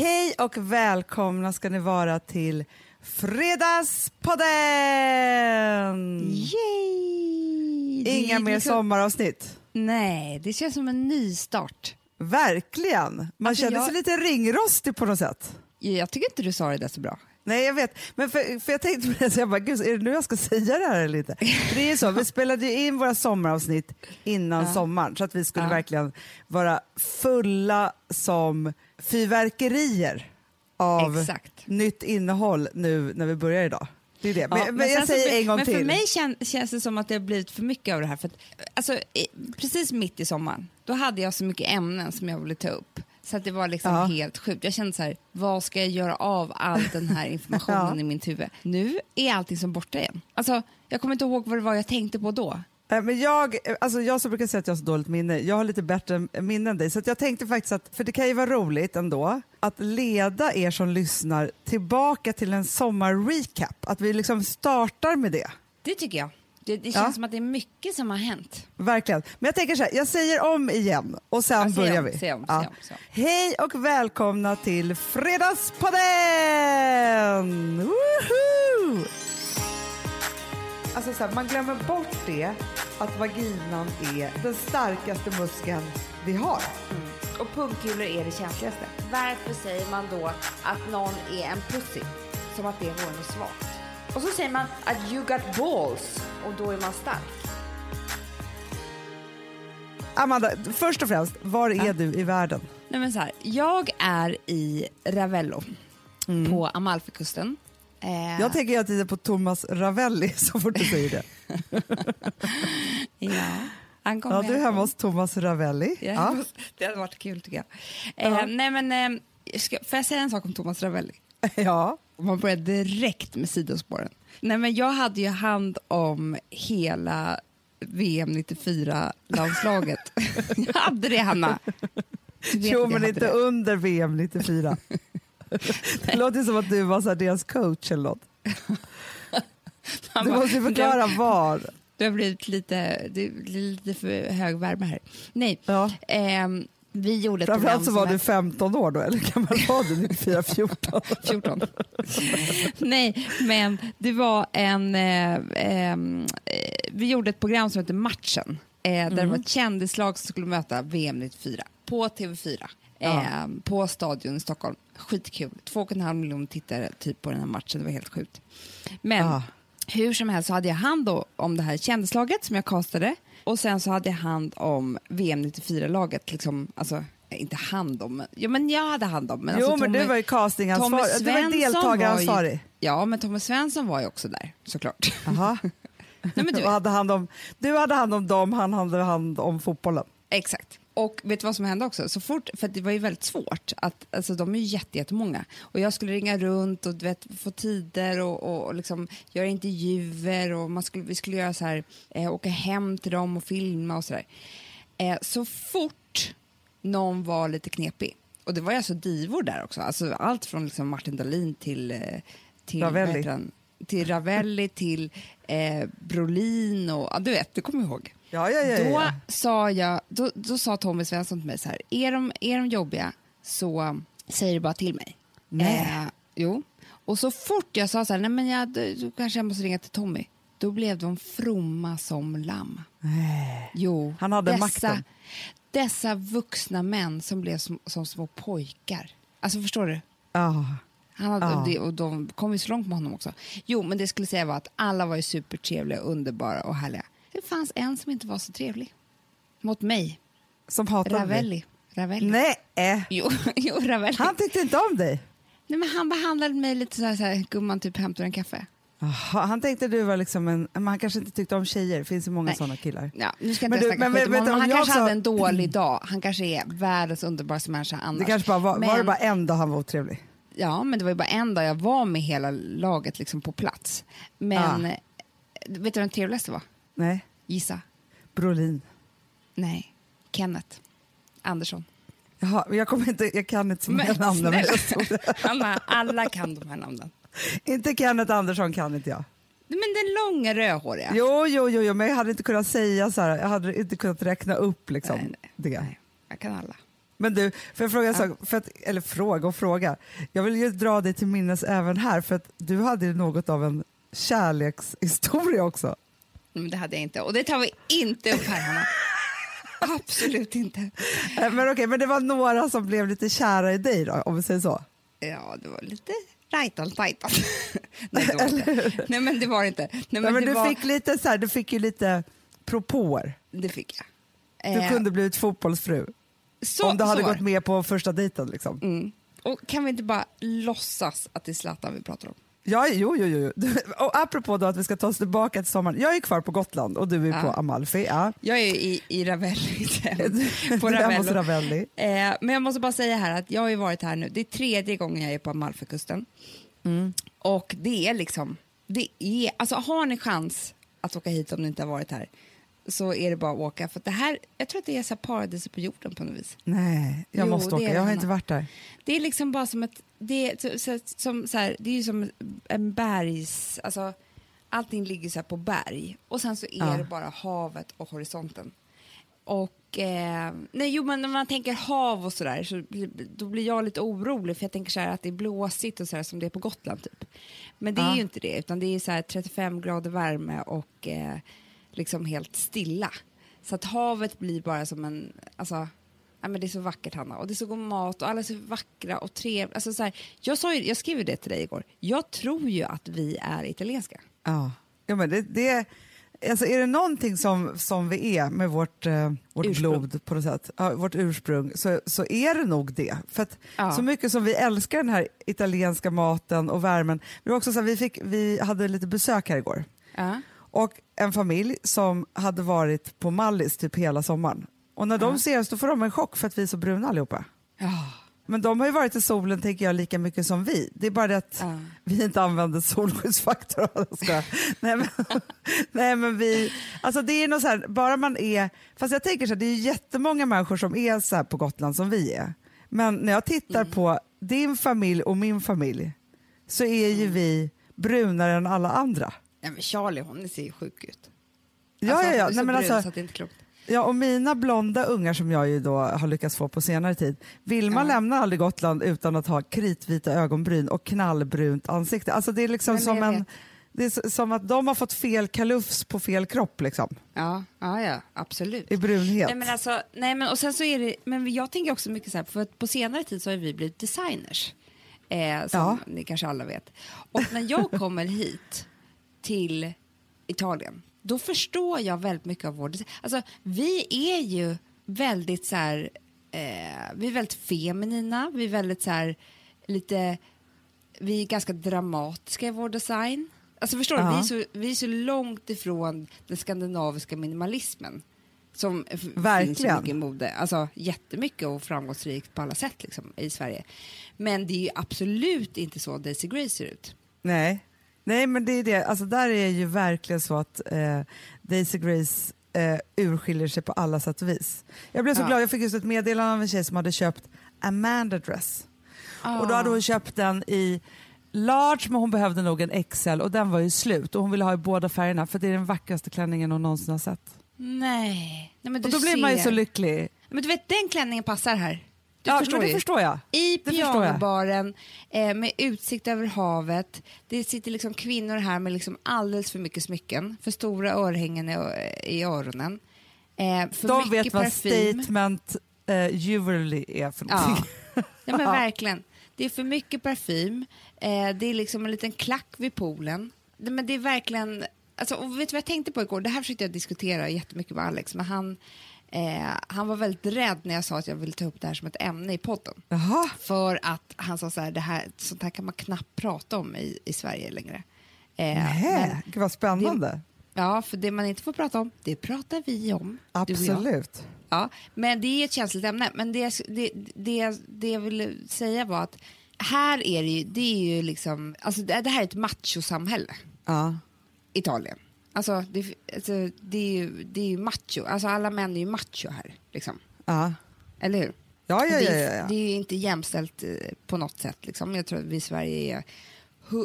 Hej och välkomna ska ni vara till Fredagspodden! Yay! Inga mer liksom- sommaravsnitt. Nej, det känns som en ny start. Verkligen. Man Alltså, känner jag- sig lite ringrostig på något sätt. Jag tycker inte du sa det där så bra. Nej, jag vet. Men för, för jag tänkte på det, så jag bara, gud, är det nu jag ska säga det här eller inte? För det är ju så, vi spelade ju in våra sommaravsnitt innan Ja. sommaren så att vi skulle Ja. verkligen vara fulla som fyrverkerier av Exakt. nytt innehåll nu när vi börjar idag. Det är det. Men, men, sen jag säger blir- en gång men till. för mig kän, känns det som att det har blivit för mycket av det här. För att, alltså, i, precis mitt i sommaren, då hade jag så mycket ämnen som jag ville ta upp. Så att det var liksom Ja. helt sjukt. Jag kände så här, vad ska jag göra av all den här informationen Ja. i mitt huvud? Nu är allting som borta igen. Alltså, jag kommer inte ihåg vad det var jag tänkte på då. Men jag, alltså jag som brukar säga att jag har så dåligt minne, jag har lite bättre minne än dig. Så jag tänkte faktiskt att, för det kan ju vara roligt ändå, att leda er som lyssnar tillbaka till en sommarrecap. Att vi liksom startar med det. Det tycker jag. Det, det Ja. känns som att det är mycket som har hänt. Verkligen. Men jag tänker så här, jag säger om igen och sen Ja, börjar om, vi. om, Ja. om, om. Hej och välkomna till Fredagspodden! Woohoo! Alltså så här, man glömmer bort det, att vaginan är den starkaste muskeln vi har. Och pungkulor är det känsligaste. Varför säger man då att någon är en pussy? Som att det vore något svagt. Och så säger man att you got balls och då är man stark. Amanda, först och främst, var är Ja. du i världen? Nej men så här, jag är i Ravello på Amalfikusten. Eh, Jag tänker hela tiden på Thomas Ravelli så fort du säger det. ja, han kommer Ja, du är hemma hos Thomas Ravelli. Ja, Ja. Det hade varit kul tycker jag. Eh, Ja. nej men, eh, ska, får jag säga en sak om Thomas Ravelli? ja. Och man börjar direkt med sidospåren. Nej, men jag hade ju hand om hela VM 94-landslaget. jag hade det, Hanna. Jo, men inte det. under VM 94. det låter som att du var så här, deras coach eller något. Du måste förklara var. Det har blivit lite, det lite för hög värme här. Nej, Ja. ehm, vi gjorde Framförallt så var du 15 år då, eller kan man vara du 94, 14? 14. Nej, men det var en... Eh, ehm, eh, vi gjorde ett program som hette Matchen. Eh, där det var ett kändislag som skulle möta VM 94 på TV4. Ja. Eh, på Stadion i Stockholm. Skitkul. Två och en halv miljon tittare typ på den här matchen. Det var helt sjukt. Men Ja. hur som helst så hade jag hand om det här kändislaget som jag castade. Och sen så hade jag hand om VM 94-laget. Liksom, alltså, inte hand om, jo, men jag hade hand om. Men Jo, alltså, men du var ju castingansvarig, du var deltagaransvarig. var ju- Ja, men Tommy Svensson var ju också där såklart. Jaha. Nej, men Du hade, hand om, du hade hand om dem, han hade hand om fotbollen. exakt. Och vet du vad som hände också? Så fort, för det var ju väldigt svårt. Att, alltså, de är ju jätte, jättemånga. Och jag skulle ringa runt och vet, få tider och, och, och liksom göra intervjuer. Och man skulle, vi skulle göra så här, eh, åka hem till dem och filma och sådär. Eh, så fort någon var lite knepig, och det var ju alltså divor där också, alltså allt från liksom Martin Dahlin till, eh, till Ravelli. till Ravelli, till eh, Brolin och du vet, du kommer ihåg. Ja, ja, ja. Då ja. sa, jag, då, då sa Tommy Svensson till mig så här, är de, är de jobbiga så säg det bara till mig. Nej. Eh, jo. Och så fort jag sa så här, nej men jag, då, kanske jag måste ringa till Tommy, då blev de fromma som lamm. Jo, Han hade dessa, makten. Dessa vuxna män som blev som, som små pojkar. Alltså förstår du? Ja. Han hade, Ja. det, och de kom ju så långt med honom också. Jo, men det skulle säga var att alla var ju supertrevliga, underbara och härliga. Det fanns en som inte var så trevlig. Mot mig. Som hatade dig. Ravelli. Ravelli. Nej. Jo, jo, Ravelli. han tyckte inte om dig. Nej, men han behandlade mig lite så här, så här gumman typ hämtar en kaffe. Jaha, han tänkte du var liksom en, men han kanske inte tyckte om tjejer, det finns ju många Nej. sådana killar. Ja, nu ska jag Men inte du, snacka men skit om Han jag kanske också- hade en dålig dag. Han kanske är världens underbaraste människa annars. Det kanske bara var, var det Men- bara en dag han var otrevlig? Ja, men det var ju bara en dag jag var med hela laget liksom på plats. Men Ah. eh, vet du vad den trevligaste var? Nej, Gissa. Brolin. Nej. Kenneth Andersson. Jaha, men jag, kommer inte, jag kan inte så många namn. Men. Hanna, alla kan de här namnen. inte Kenneth Andersson kan inte jag. Men den långa rödhåriga. Jo, jo, jo, jo, men jag hade inte kunnat säga så här, jag hade inte kunnat räkna upp liksom Nej, nej, det. Nej, jag kan alla. Men du, får jag fråga en sak? För att, eller fråga och fråga. Jag vill ju dra dig till minnes även här, för att du hade ju något av en kärlekshistoria också. Men det hade jag inte. Och det tar vi inte upp här, Hanna. Absolut inte. Eh, Men okej, men det var några som blev lite kära i dig då, om vi säger så. Ja, det var lite rajtan tajtan. Nej, det var. Nej, men det var inte. Nej, men Nej, men du, var, fick lite så här, du fick ju lite propåer. det fick jag. Du Eh, kunde blivit fotbollsfru så, om du hade gått med på första dejten. Liksom. Mm. Och kan vi inte bara låtsas att det är Zlatan vi pratar om? Ja, jo, jo, jo. Och apropå då att vi ska ta oss tillbaka till sommaren. Jag är kvar på Gotland och du är Ja. på Amalfi. Ja. Jag är i, i Ravelli på Ravello. Ravelli. Eh, men jag måste bara säga här att jag har varit här nu, det är tredje gången jag är på Amalfikusten. Mm. Och det är liksom, det är, alltså har ni chans att åka hit om ni inte har varit här så är det bara att åka. För det här, jag tror att det är så paradiset på jorden på något vis. Nej, jag Jo, måste åka. är Jag har inte varit där. Det är liksom bara som ett, det är, så, som, så här, det är ju som en bergs, alltså allting ligger så här på berg och sen så är Ja. det bara havet och horisonten. Och, eh, nej jo men när man tänker hav och sådär så då blir jag lite orolig för jag tänker så här att det är blåsigt och sådär som det är på Gotland typ. Men det är Ja. ju inte det utan det är så här 35 grader värme och eh, liksom helt stilla. Så att havet blir bara som en, alltså Ja, men det är så vackert, Hanna. Och det är så god mat och alla är så vackra och trevliga. Alltså, så här, jag, sa ju, jag skrev det till dig igår. Jag tror ju att vi är italienska. Ja, ja men det, det, alltså är det någonting som, som vi är med vårt, eh, vårt Ursprung. blod på något sätt, ja, vårt ursprung, så, så är det nog det. För Ja. så mycket som vi älskar den här italienska maten och värmen, det var också så här, vi, fick, vi hade lite besök här igår Ja. Och en familj som hade varit på Mallis typ hela sommaren. Och när de ser oss då får de en chock för att vi är så bruna allihopa. Ja. Men de har ju varit i solen tänker jag lika mycket som vi. Det är bara det att Ja. vi inte använder solskyddsfaktor. Nej, men, nej men vi, alltså det är nog så här, bara man är, fast jag tänker så här, det är ju jättemånga människor som är så här på Gotland som vi är. Men när jag tittar Mm. på din familj och min familj så är ju Mm. vi brunare än alla andra. Nej, men Charlie, hon ser ju sjuk ut. Ja, Alltså, ja, ja. Nej, men brun alltså, det är inte klokt. Ja, och mina blonda ungar som jag ju då har lyckats få på senare tid. Vilma Ja. lämnar aldrig Gotland utan att ha kritvita ögonbryn och knallbrunt ansikte. Alltså det är liksom Men som en... Det är som att de har fått fel kalufs på fel kropp liksom, Ja, ja, ja absolut. i brunhet. Nej, men alltså, nej, men, och sen så är det, men jag tänker också mycket så här, för att på senare tid så har vi blivit designers. Eh, som Ja. ni kanske alla vet. Och när jag kommer hit till Italien, då förstår jag väldigt mycket av vår. Alltså, vi är ju väldigt så här, eh, vi är väldigt feminina, vi är väldigt så här, lite, vi är ganska dramatiska i vår design. Alltså förstår du, Ja. vi är, så, vi är så långt ifrån den skandinaviska minimalismen. Som f- finns så Verkligen. mycket i mode. Alltså jättemycket och framgångsrikt på alla sätt liksom, i Sverige. Men det är ju absolut inte så Daisy Gray ser ut. Nej. Nej, men det är det. Alltså där är ju verkligen så att eh, Daisy Grace eh, urskiljer sig på alla sätt och vis. Jag blev så Ja. glad, jag fick just ett meddelande av en tjej som hade köpt Amanda Dress. Och då hade hon köpt den i large men hon behövde nog en XL och den var ju slut och hon ville ha i båda färgerna för det är den vackraste klänningen hon någonsin har sett. Nej. Nej men du Och då blir man ju ser. så lycklig. Men du vet, den klänningen passar här. Du ja, förstår det ju. förstår jag. I Det pianobaren eh, med utsikt över havet. Det sitter liksom kvinnor här med liksom alldeles för mycket smycken, för stora örhängen i, i öronen. Eh, för De mycket vet vad parfym. statement eh, jewelry är för någonting. Ja. ja, men verkligen. Det är för mycket parfym. Eh, det är liksom en liten klack vid poolen. Det, men det är verkligen... Alltså, och vet du vad jag tänkte på igår? Det här försökte jag diskutera jättemycket med Alex, men han, eh, han var väldigt rädd när jag sa att jag ville ta upp det här som ett ämne i podden. Jaha, För att han sa så här, det här, sånt här kan man knappt prata om i, i Sverige längre. Eh, nej, gud vad spännande. ja, för det man inte får prata om, det pratar vi om. Absolut. Ja, men det är ett känsligt ämne. Men det, det, det, det jag ville säga var att här är det ju, det är ju liksom, alltså det, det här är ett machosamhälle, Ja. Italien. Alltså det, alltså det är ju, det är ju macho, alltså alla män är ju macho här, liksom. Ja. Eller hur? Ja, ja, ja, är, ja, det ja. är ju inte jämställt eh, på något sätt. Liksom. Jag tror att vi i Sverige är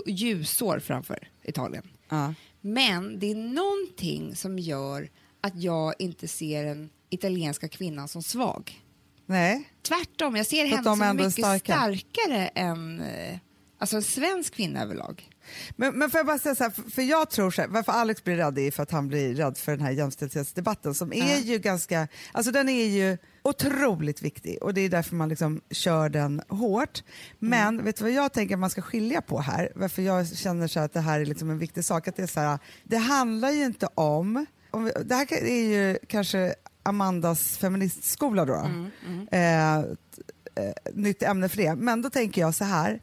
ljusår framför Italien. ja. Men det är någonting som gör att jag inte ser den italienska kvinnan som svag. Nej. Tvärtom, jag ser henne som mycket starka. starkare än eh, alltså en svensk kvinna överlag. Men, men får jag bara säga så här, för, för jag tror så här, varför Alex blir rädd är för att han blir rädd för den här jämställdhetsdebatten som är Ja. ju ganska, alltså den är ju otroligt viktig och det är därför man liksom kör den hårt. Men Mm. vet du vad jag tänker att man ska skilja på här, varför jag känner så att det här är liksom en viktig sak, att det är så här, det handlar ju inte om, om vi, det här är ju kanske Amandas feministskola då, Mm, Eh, t- eh, nytt ämne för det, men då tänker jag så här,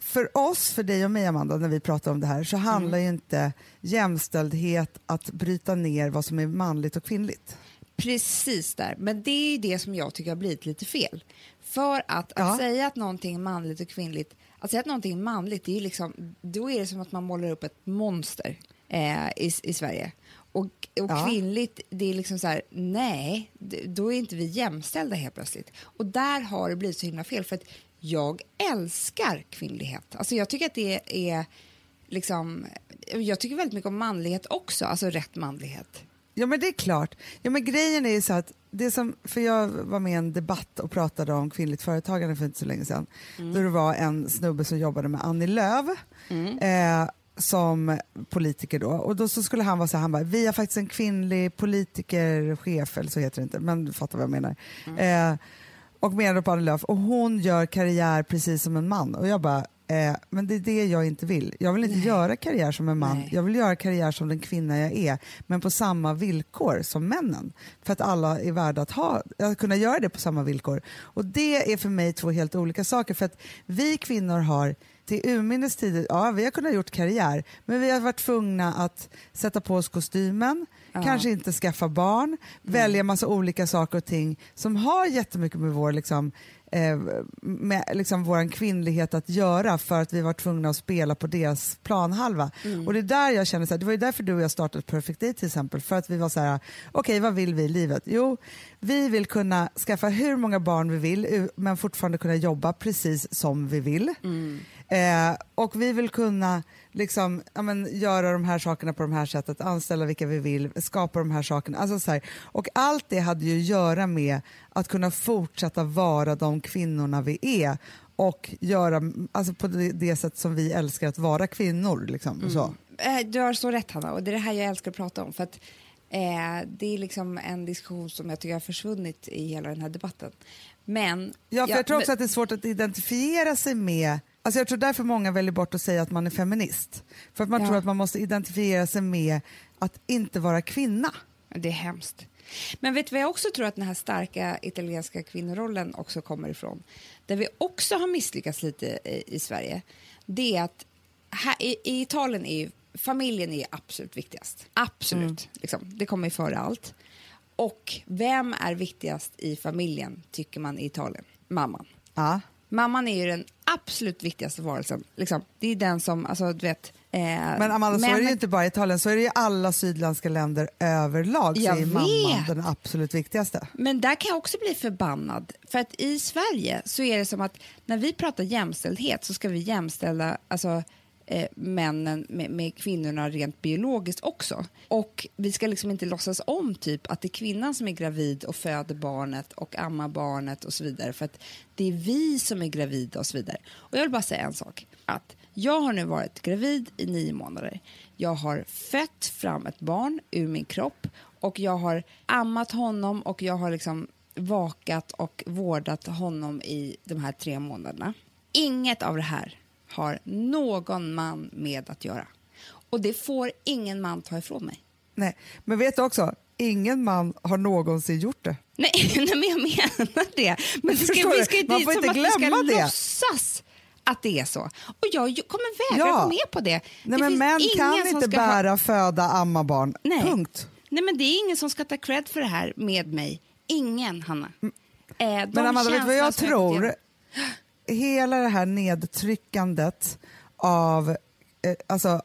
för oss, för dig och mig Amanda, när vi pratar om det här så handlar ju inte jämställdhet att bryta ner vad som är manligt och kvinnligt. Precis där, men det är ju det som jag tycker har blivit lite fel. För att, Ja. att säga att någonting är manligt och kvinnligt, att säga att någonting är manligt, det är liksom, då är det som att man målar upp ett monster eh, i, i Sverige. Och, och Ja. kvinnligt, det är liksom så här, nej, då är inte vi jämställda helt plötsligt. Och där har det blivit så himla fel, för att jag älskar kvinnlighet. Alltså jag tycker att det är liksom, jag tycker väldigt mycket om manlighet också, alltså rätt manlighet. Ja men det är klart. Ja, men grejen är ju så att det som, för jag var med i en debatt och pratade om kvinnligt företagande för inte så länge sedan. Då det var en snubbe som jobbade med Annie Lööf eh, som politiker då. Och då så skulle han vara så här, han bara, vi har faktiskt en kvinnlig politikerchef, eller så heter det inte, men du fattar vad jag menar. Eh, och på Annie Lööf och hon gör karriär precis som en man. Och jag bara, eh, men det är det jag inte vill. Jag vill inte Nej. göra karriär som en man. Nej. Jag vill göra karriär som den kvinna jag är, men på samma villkor som männen. För att alla är värda att, ha, att kunna göra det på samma villkor. Och det är för mig två helt olika saker. För att vi kvinnor har till urminnes tider, ja vi har kunnat gjort karriär, men vi har varit tvungna att sätta på oss kostymen, Ja. kanske inte skaffa barn, välja massa olika saker och ting som har jättemycket med vår liksom, eh, med liksom våran kvinnlighet att göra för att vi var tvungna att spela på deras planhalva. Och det är där jag känner så här, det var ju därför du och jag startade Perfect Day till exempel, för att vi var så här, okej vad vill vi i livet? Jo, vi vill kunna skaffa hur många barn vi vill men fortfarande kunna jobba precis som vi vill. Eh, och vi vill kunna liksom, ja, men, göra de här sakerna på de här sättet, anställa vilka vi vill, skapa de här sakerna. Alltså, så här, och allt det hade ju att göra med att kunna fortsätta vara de kvinnorna vi är och göra alltså, på det, det sätt som vi älskar att vara kvinnor. Liksom, och så. Eh, Du har så rätt, Hanna. Och det är det här jag älskar att prata om. För att, eh, det är liksom en diskussion som jag tycker har försvunnit i hela den här debatten. Men... Ja, för jag tror också men- att det är svårt att identifiera sig med Alltså jag tror därför många väljer bort att säga att man är feminist. För att man Ja. tror att man måste identifiera sig med att inte vara kvinna. Det är hemskt. Men vet du vad jag också tror att den här starka italienska kvinnorollen också kommer ifrån? Där vi också har misslyckats lite i, i Sverige. Det är att här, i, i Italien är ju familjen är absolut viktigast. Absolut. Liksom, det kommer ju före allt. Och vem är viktigast i familjen, tycker man i Italien? Mamman. Ja. Mamman är ju den absolut viktigaste varelsen. Liksom, det är den som, alltså du vet... Eh, Men Amanda, så är det ju inte bara i Italien, så är det ju alla sydländska länder överlag så är mamman den absolut viktigaste. Men där kan jag också bli förbannad. För att i Sverige så är det som att när vi pratar jämställdhet så ska vi jämställa alltså, eh, männen med, med kvinnorna rent biologiskt också. Och vi ska liksom inte låtsas om typ att det är kvinnan som är gravid och föder barnet och ammar barnet och så vidare. För att det är vi som är gravida och så vidare. Och jag vill bara säga en sak. Att jag har nu varit gravid i nio månader. Jag har fött fram ett barn ur min kropp och jag har ammat honom och jag har liksom vakat och vårdat honom i de här tre månaderna. Inget av det här har någon man med att göra. Och det får ingen man ta ifrån mig. Nej. Men vet du också, ingen man har någonsin gjort det. Nej, nej men jag menar det. Men det ska, vi ska, det Man får inte att vi ska glömma det. låtsas att det är så. Och jag kommer vägra Ja. gå med på det. Nej, det men män kan inte ska ha- bära, föda, amma barn. Nej. Punkt. Nej, men det är ingen som ska ta cred för det här med mig. Ingen, Hanna. Eh, de Men Amanda, vet du vad jag tror? Hela det här nedtryckandet av, eh, alltså,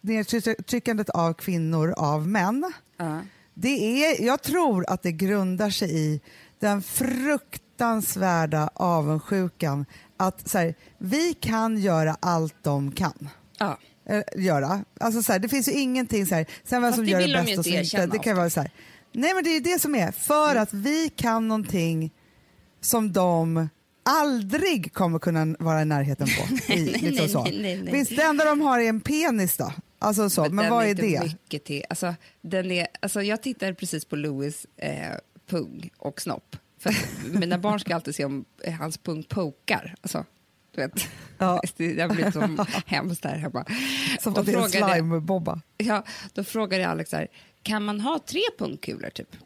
nedtryckandet av kvinnor av män, Ja. det är, jag tror att det grundar sig i den fruktansvärda avundsjukan att så här, vi kan göra allt de kan. Ja. eh, göra. Alltså så här, det finns ju ingenting så här, sen vem som det gör det de bäst ju och så inte. Det kan vara så här. Nej men det är ju det som är, för Mm. att vi kan någonting som de aldrig kommer kunna vara i närheten på. I, Nej, liksom så. nej, nej, nej. Visst, det enda de har är en penis då? Alltså så, men, den vad är det? Mycket till. Alltså, den är, alltså, jag tittade precis på Louis eh, pung och snopp. För mina barn ska alltid se om eh, hans pung pokar. Alltså, du vet. Ja. Det har blivit som hemskt där hemma. Som Då att det är slime-bobba. Ja, då frågade jag Alex här, kan man ha tre pungkulor typ?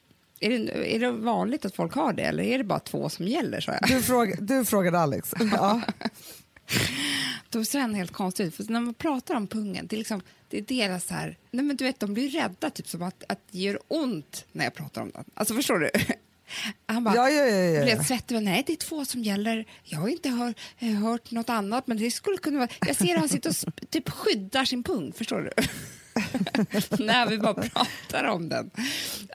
Är det, är det vanligt att folk har det eller är det bara två som gäller? sa jag. Du, fråga, du frågade Alex. Ja. Då ser han helt konstig ut. För när man pratar om pungen, det är, liksom, det är deras så här... Nej men du vet, de blir rädda, typ som att, att det gör ont när jag pratar om den. Alltså förstår du? Han bara, Ja, ja, ja, ja, blev svettig. Nej, det är två som gäller. Jag har inte hör, hört något annat, men det skulle kunna vara... Jag ser att han sitter och typ skyddar sin pung, förstår du? när vi bara pratar om den.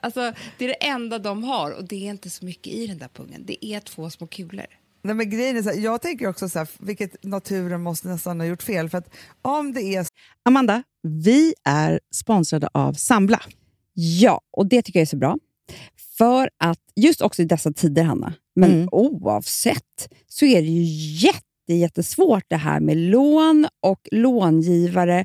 Alltså, det är det enda de har och det är inte så mycket i den där pungen. Det är två små kulor. Nej, men grejen är så här, jag tänker också så här, vilket naturen måste nästan ha gjort fel. För att om det är Amanda, vi är sponsrade av Sambla. Ja, och det tycker jag är så bra. För att just också i dessa tider, Hanna, men Mm. oavsett, så är det ju jätte, jättesvårt det här med lån och långivare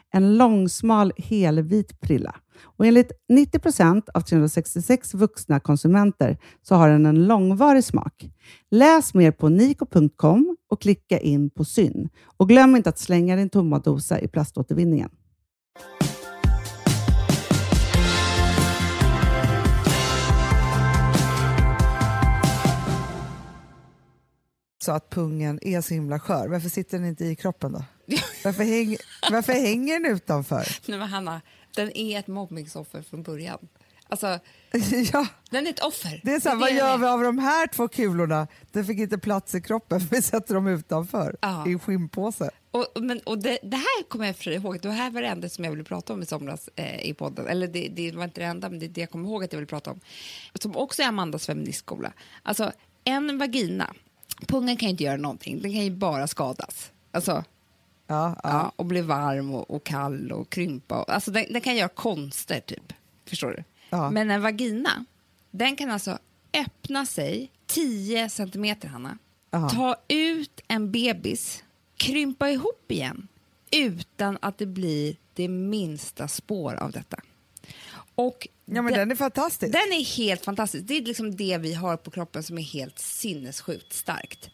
En långsmal helvit prilla. Och enligt 90 procent av 366 vuxna konsumenter så har den en långvarig smak. Läs mer på niko.com och klicka in på Syn. Och glöm inte att slänga din tomma dosa i plaståtervinningen. så att pungen är så himla skör, varför sitter den inte i kroppen då? Varför, häng, varför hänger den utanför? Nej, men Hanna, den är ett mobbningsoffer från början. Alltså, ja, den är ett offer. det är så här, Det vad gör vi av de här två kulorna? Den fick inte plats i kroppen, vi sätter dem utanför Ja. i en skinnpåse. Och, men, och det, det här kommer jag för ihåg, det här var det enda som jag ville prata om i somras eh, i podden. Eller det, det var inte det enda, men det är det jag kommer ihåg att jag ville prata om. Som också är Amandas feministskola. Alltså, en vagina, pungen kan ju inte göra någonting, den kan ju bara skadas. Alltså, Ja, ja. ja. och bli varm och, och kall och krympa. Och, alltså, den, den kan göra konster, typ. Förstår du? Ja. Men en vagina, den kan alltså öppna sig 10 centimeter, Hanna. Ta ut en bebis, krympa ihop igen utan att det blir det minsta spår av detta. Och ja, men den, den är fantastisk. den är helt fantastisk. Det är liksom det vi har på kroppen som är helt sinnessjukt starkt.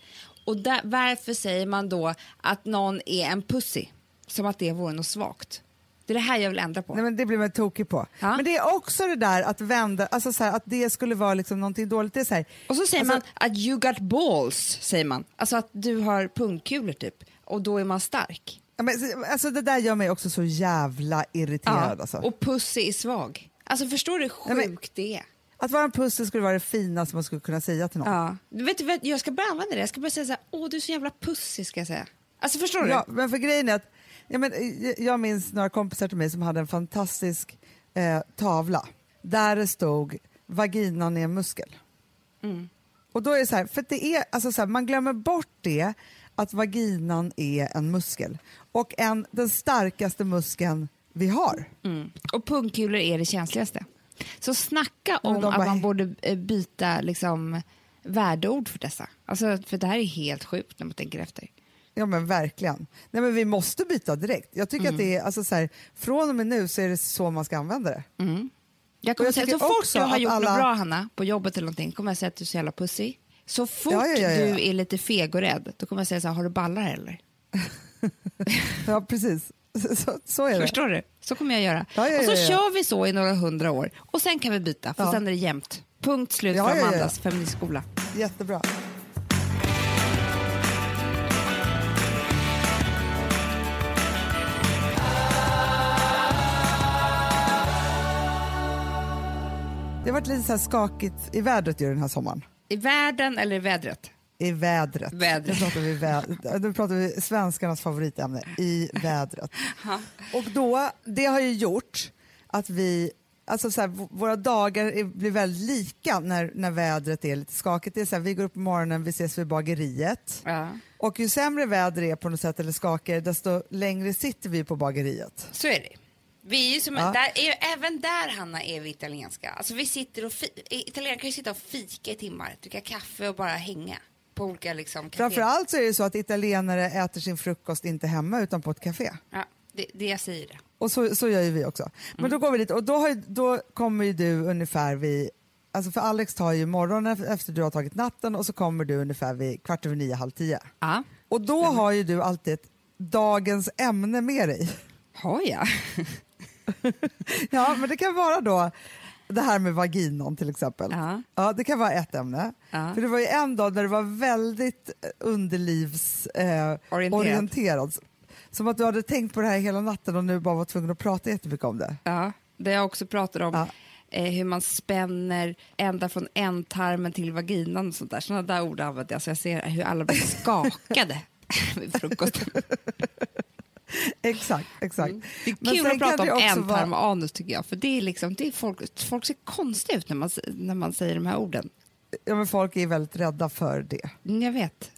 Och där, varför säger man då att någon är en pussy? Som att det vore något svagt. Det är det här jag vill ändra på. Nej, men det blir man tokig på. Ja. Men det är också det där att vända, alltså så här, att det skulle vara liksom någonting dåligt. Det är så här, Och så säger Alltså- man att you got balls, säger man. Alltså att du har pungkulor typ. Och då är man stark. ja, men, alltså det där gör mig också så jävla irriterad. Alltså. Och pussy är svag. Alltså förstår du hur Nej, men- sjukt det är? Att vara en pussel skulle vara det finaste man skulle kunna säga till någon. Ja. Du vet, jag ska börja använda det. Jag ska börja säga så här, åh du är så jävla pussy ska jag säga. Alltså förstår du? Ja, men för grejen är att ja, men, eh, jag minns några kompisar till mig som hade en fantastisk eh, tavla där det stod vaginan är en muskel. Mm. Och då är det så här, för det är, alltså så här, man glömmer bort det att vaginan är en muskel och en, den starkaste muskeln vi har. Mm. Och pungkulor är det känsligaste. Så snacka om de att bara- man borde eh, byta liksom, värdeord för dessa. Alltså, för det här är helt sjukt när man tänker efter. Ja men verkligen. Nej, men vi måste byta direkt. Jag tycker att det är, alltså, så här, från och med nu så är det så man ska använda det. Jag kommer jag säga, så fort du har gjort alla- något bra, Hanna, på jobbet eller någonting, kommer jag säga att du är så jävla pussig. Så fort ja, ja, ja. du är lite feg och rädd, då kommer jag säga så här, har du ballar eller? Ja precis, så, så. Förstår du? Så kommer jag göra. Ja, ja, och så ja, kör vi så i några hundra år och sen kan vi byta, för sen är det jämnt. Punkt slut för. Amandas feministskola. Jättebra. Det har varit lite så skakigt i vädret ju den här sommaren. I världen eller i vädret? I vädret. Vädret. Nu pratar vi, vä- nu pratar vi svenskarnas favoritämne, i vädret. Och då, det har ju gjort att vi, alltså så här, våra dagar blir väldigt lika när, när vädret är lite skakigt. Det är så här, vi går upp på morgonen, vi ses vid bageriet. Ja. Och ju sämre väder är på något sätt eller skakigare, desto längre sitter vi på bageriet. Så är det. Vi är som, Ja. där är, även där, Hanna, är vi italienska. Alltså, vi sitter och fi, italienare kan ju sitta och fika i timmar, dricka kaffe och bara hänga på olika liksom, kaféer. Framförallt så är det så att italienare äter sin frukost inte hemma utan på ett café. Ja, det, det jag säger det. Och så, så gör ju vi också. Men då går vi dit och då, har, då kommer ju du ungefär vid, alltså för Alex tar ju morgonen efter- du har tagit natten och så kommer du ungefär vid kvart över nio, halv tio. Ja. Och då har ju du alltid ett dagens ämne med dig. Har jag? Ja, men det kan vara då det här med vaginan till exempel. Ja. Ja, det kan vara ett ämne. Ja. För det var ju en dag där det var väldigt eh, underlivsorienterad. Eh, orienterad. Som att du hade tänkt på det här hela natten och nu bara var tvungen att prata jättemycket om det. Ja, där jag också pratar om Ja. eh, hur man spänner ända från ändtarmen till vaginan och sånt där. Sådana där ord använder jag, så jag ser hur alla blir skakade vid frukosten. Exakt, exakt. Mm. Det är Men kul att prata om ändtarm vara- och anus tycker jag, för det är liksom, det är folk, folk ser konstiga ut när man, när man säger de här orden. Ja, men folk är väldigt rädda för det. Mm, Jag vet.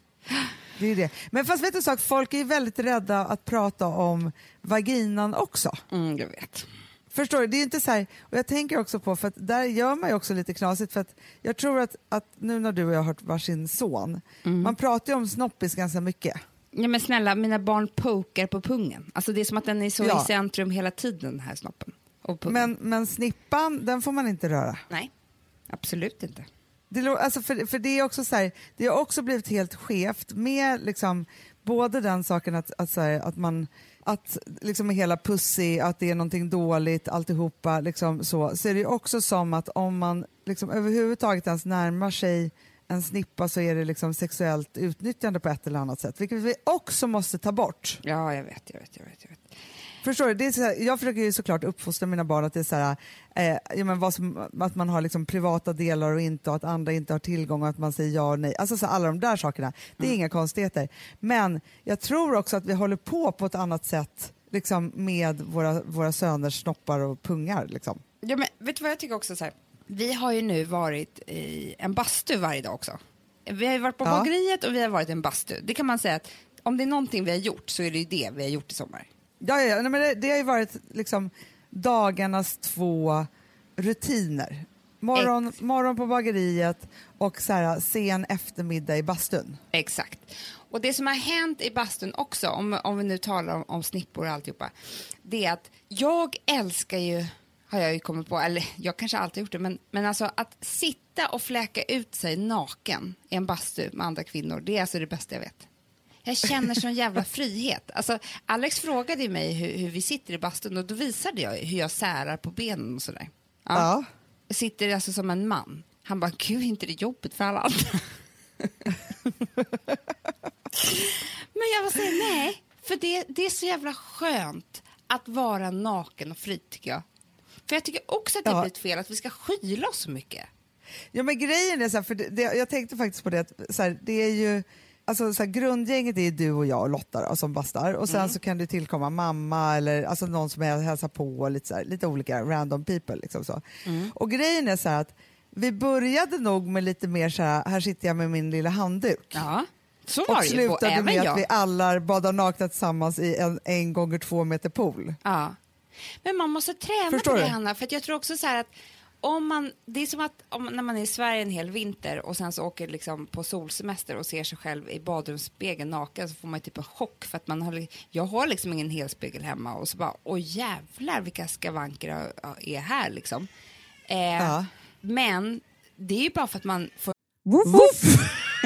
det, är det. Men fast vet du en sak, folk är väldigt rädda att prata om vaginan också. Mm, jag vet. Förstår du? Det är inte så här, och jag tänker också på, för att där gör man ju också lite knasigt, för att jag tror att, att nu när du och jag har hört varsin son, Mm. man pratar ju om snoppis ganska mycket. Ja, men snälla, mina barn pokar på pungen. Alltså det är som att den är så Ja. i centrum hela tiden, den här snoppen. Men, men snippan, den får man inte röra. Nej, absolut inte. Det, alltså för, för det är också så här, det har också blivit helt skevt med liksom, både den saken att, att, så här, att man att liksom hela pussy, att det är någonting dåligt, alltihopa, liksom så, så är det också som att om man liksom överhuvudtaget ens närmar sig en snippa så är det liksom sexuellt utnyttjande på ett eller annat sätt, vilket vi också måste ta bort. Ja, jag vet, jag vet, jag vet. Jag vet. Förstår du? Det är så här, jag försöker ju såklart uppfostra mina barn att det är så här, eh, ja, men vad som, att man har liksom privata delar och inte och att andra inte har tillgång och att man säger ja och nej. Alltså så alla de där sakerna. Det är inga konstigheter. Men jag tror också att vi håller på på ett annat sätt liksom, med våra, våra söners snoppar och pungar. Liksom. Ja, men vet du vad jag tycker också? Så här? Vi har ju nu varit i en bastu varje dag också. Vi har ju varit på Ja. bageriet och vi har varit i en bastu. Det kan man säga att om det är någonting vi har gjort så är det ju det vi har gjort i sommar. Ja, ja, men det, det har ju varit liksom, dagarnas två rutiner. Morgon, Ex- morgon på bageriet och så här, sen eftermiddag i bastun. Exakt. Och det som har hänt i bastun också, om, om vi nu talar om, om snippor och alltihopa, det är att jag älskar ju, har jag ju kommit på, eller jag kanske alltid gjort det, men, men alltså att sitta och fläka ut sig naken i en bastu med andra kvinnor, det är alltså det bästa jag vet. Jag känner sån jävla frihet. Alltså, Alex frågade ju mig hur, hur vi sitter i bastun och då visade jag hur jag särar på benen och sådär. Ja. Jag sitter alltså som en man. Han bara, gud, inte det jobbigt för alla andra? Men jag var säga nej, för det, det är så jävla skönt att vara naken och fri tycker jag. För jag tycker också att det Ja. är ett fel att vi ska skyla oss så mycket. Ja men grejen är så här, för det, det, jag tänkte faktiskt på det att så här, det är ju Alltså så här, grundgänget är du och jag och Lotta då, som bastar och sen så kan det tillkomma mamma eller alltså någon som hälsar på och lite, så här, lite olika random people. Liksom så. Och grejen är så att vi började nog med lite mer så här, här sitter jag med min lilla handduk. Ja, Så var Och på, slutade även med att jag. vi alla badar nakna tillsammans i en en gånger två meter pool. Ja. Men man måste träna Förstår på det, du? Hanna. För jag tror också så här att om man, det är som att om, när man är i Sverige en hel vinter och sen så åker liksom på solsemester och ser sig själv i badrumsspegeln naken så får man typ en chock för att man har, jag har liksom ingen helspegel hemma och så bara, åh jävlar vilka skavanker är här liksom. Eh, Ja. Men det är ju bara för att man får Woof, woof.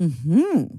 Mm-hmm.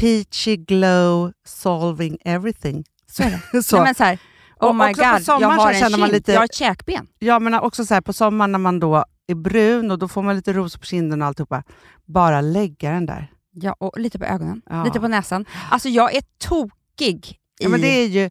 Peachy glow solving everything. Så är det. så. Nej, men så här, oh Och my god, jag har en känner man kind, lite- jag har ett käkben. Ja, men också så här, på sommaren när man då är brun och då får man lite ros på kinden och alltihopa. Bara lägga den där. Ja, och lite på ögonen, Ja. lite på näsan. Alltså jag är tokig Ja, i... men det är ju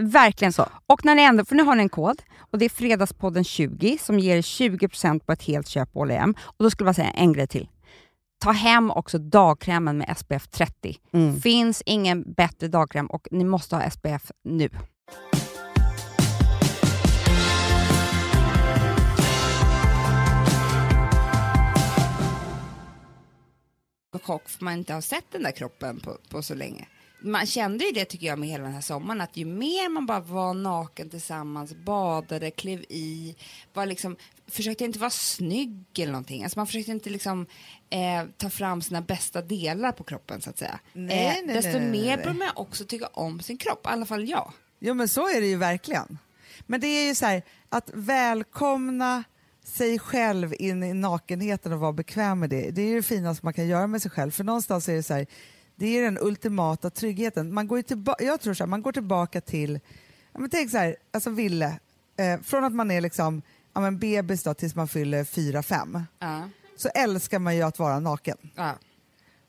Verkligen Så. Och när ni ändå, för nu har ni en kod och det är Fredagspodden 20 som ger 20% på ett helt köp på H&M. Och då skulle jag säga en grej till. Ta hem också dagkrämen med SPF 30. Mm. Finns ingen bättre dagkräm och ni måste ha SPF nu. chock för man inte har sett den där kroppen på, på så länge. Man kände ju det tycker jag med hela den här sommaren att ju mer man bara var naken tillsammans, badade, klev i, var liksom, försökte inte vara snygg eller någonting. Alltså man försökte inte liksom eh, ta fram sina bästa delar på kroppen så att säga. Nej, eh, nej, desto nej, mer börjar man också tycka om sin kropp, i alla fall jag. Jo men så är det ju verkligen. Men det är ju så här, att välkomna sig själv in i nakenheten och vara bekväm med det. Det är ju det finaste man kan göra med sig själv. För någonstans är det så här, det är den ultimata tryggheten. Man går ju tillba- jag tror så här, man går tillbaka till ja, men tänk så här, alltså Ville, eh, från att man är liksom, ja, men bebis då, tills man fyller fyra fem Ja. så älskar man ju att vara naken. Ja.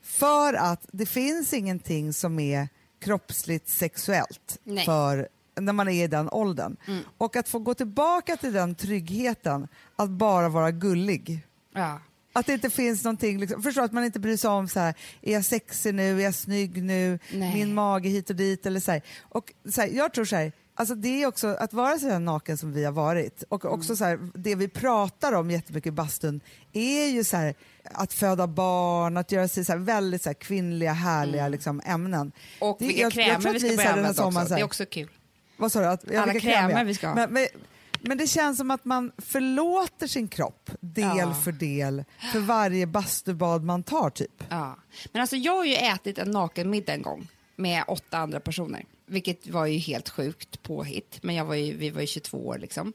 För att det finns ingenting som är kroppsligt sexuellt Nej. för när man är i den åldern. Mm. Och att få gå tillbaka till den tryggheten, att bara vara gullig. Ja. Att det inte finns någonting, liksom, förstår att man inte bryr sig om så här, är jag sexig nu, är jag snygg nu, Nej. min mage hit och dit eller så här. Och så här, jag tror så här, alltså det är också att vara så här naken som vi har varit och också så här, det vi pratar om jättemycket i bastun är ju så här, att föda barn, att göra sig så här, väldigt så här, kvinnliga härliga liksom, ämnen. Och Det- vilka jag- jag tror krämer att vi ska vi börja använda sommaren också. så Det är också kul. Vad sa du? Att, ja, Alla krämer ja. vi ska ha. Men, men, men det känns som att man förlåter sin kropp del Ja. för del för varje bastubad man tar typ. Ja. Men alltså jag har ju ätit en nakenmiddag en gång med åtta andra personer. Vilket var ju helt sjukt påhitt. Men jag var ju, vi var ju 22 år liksom.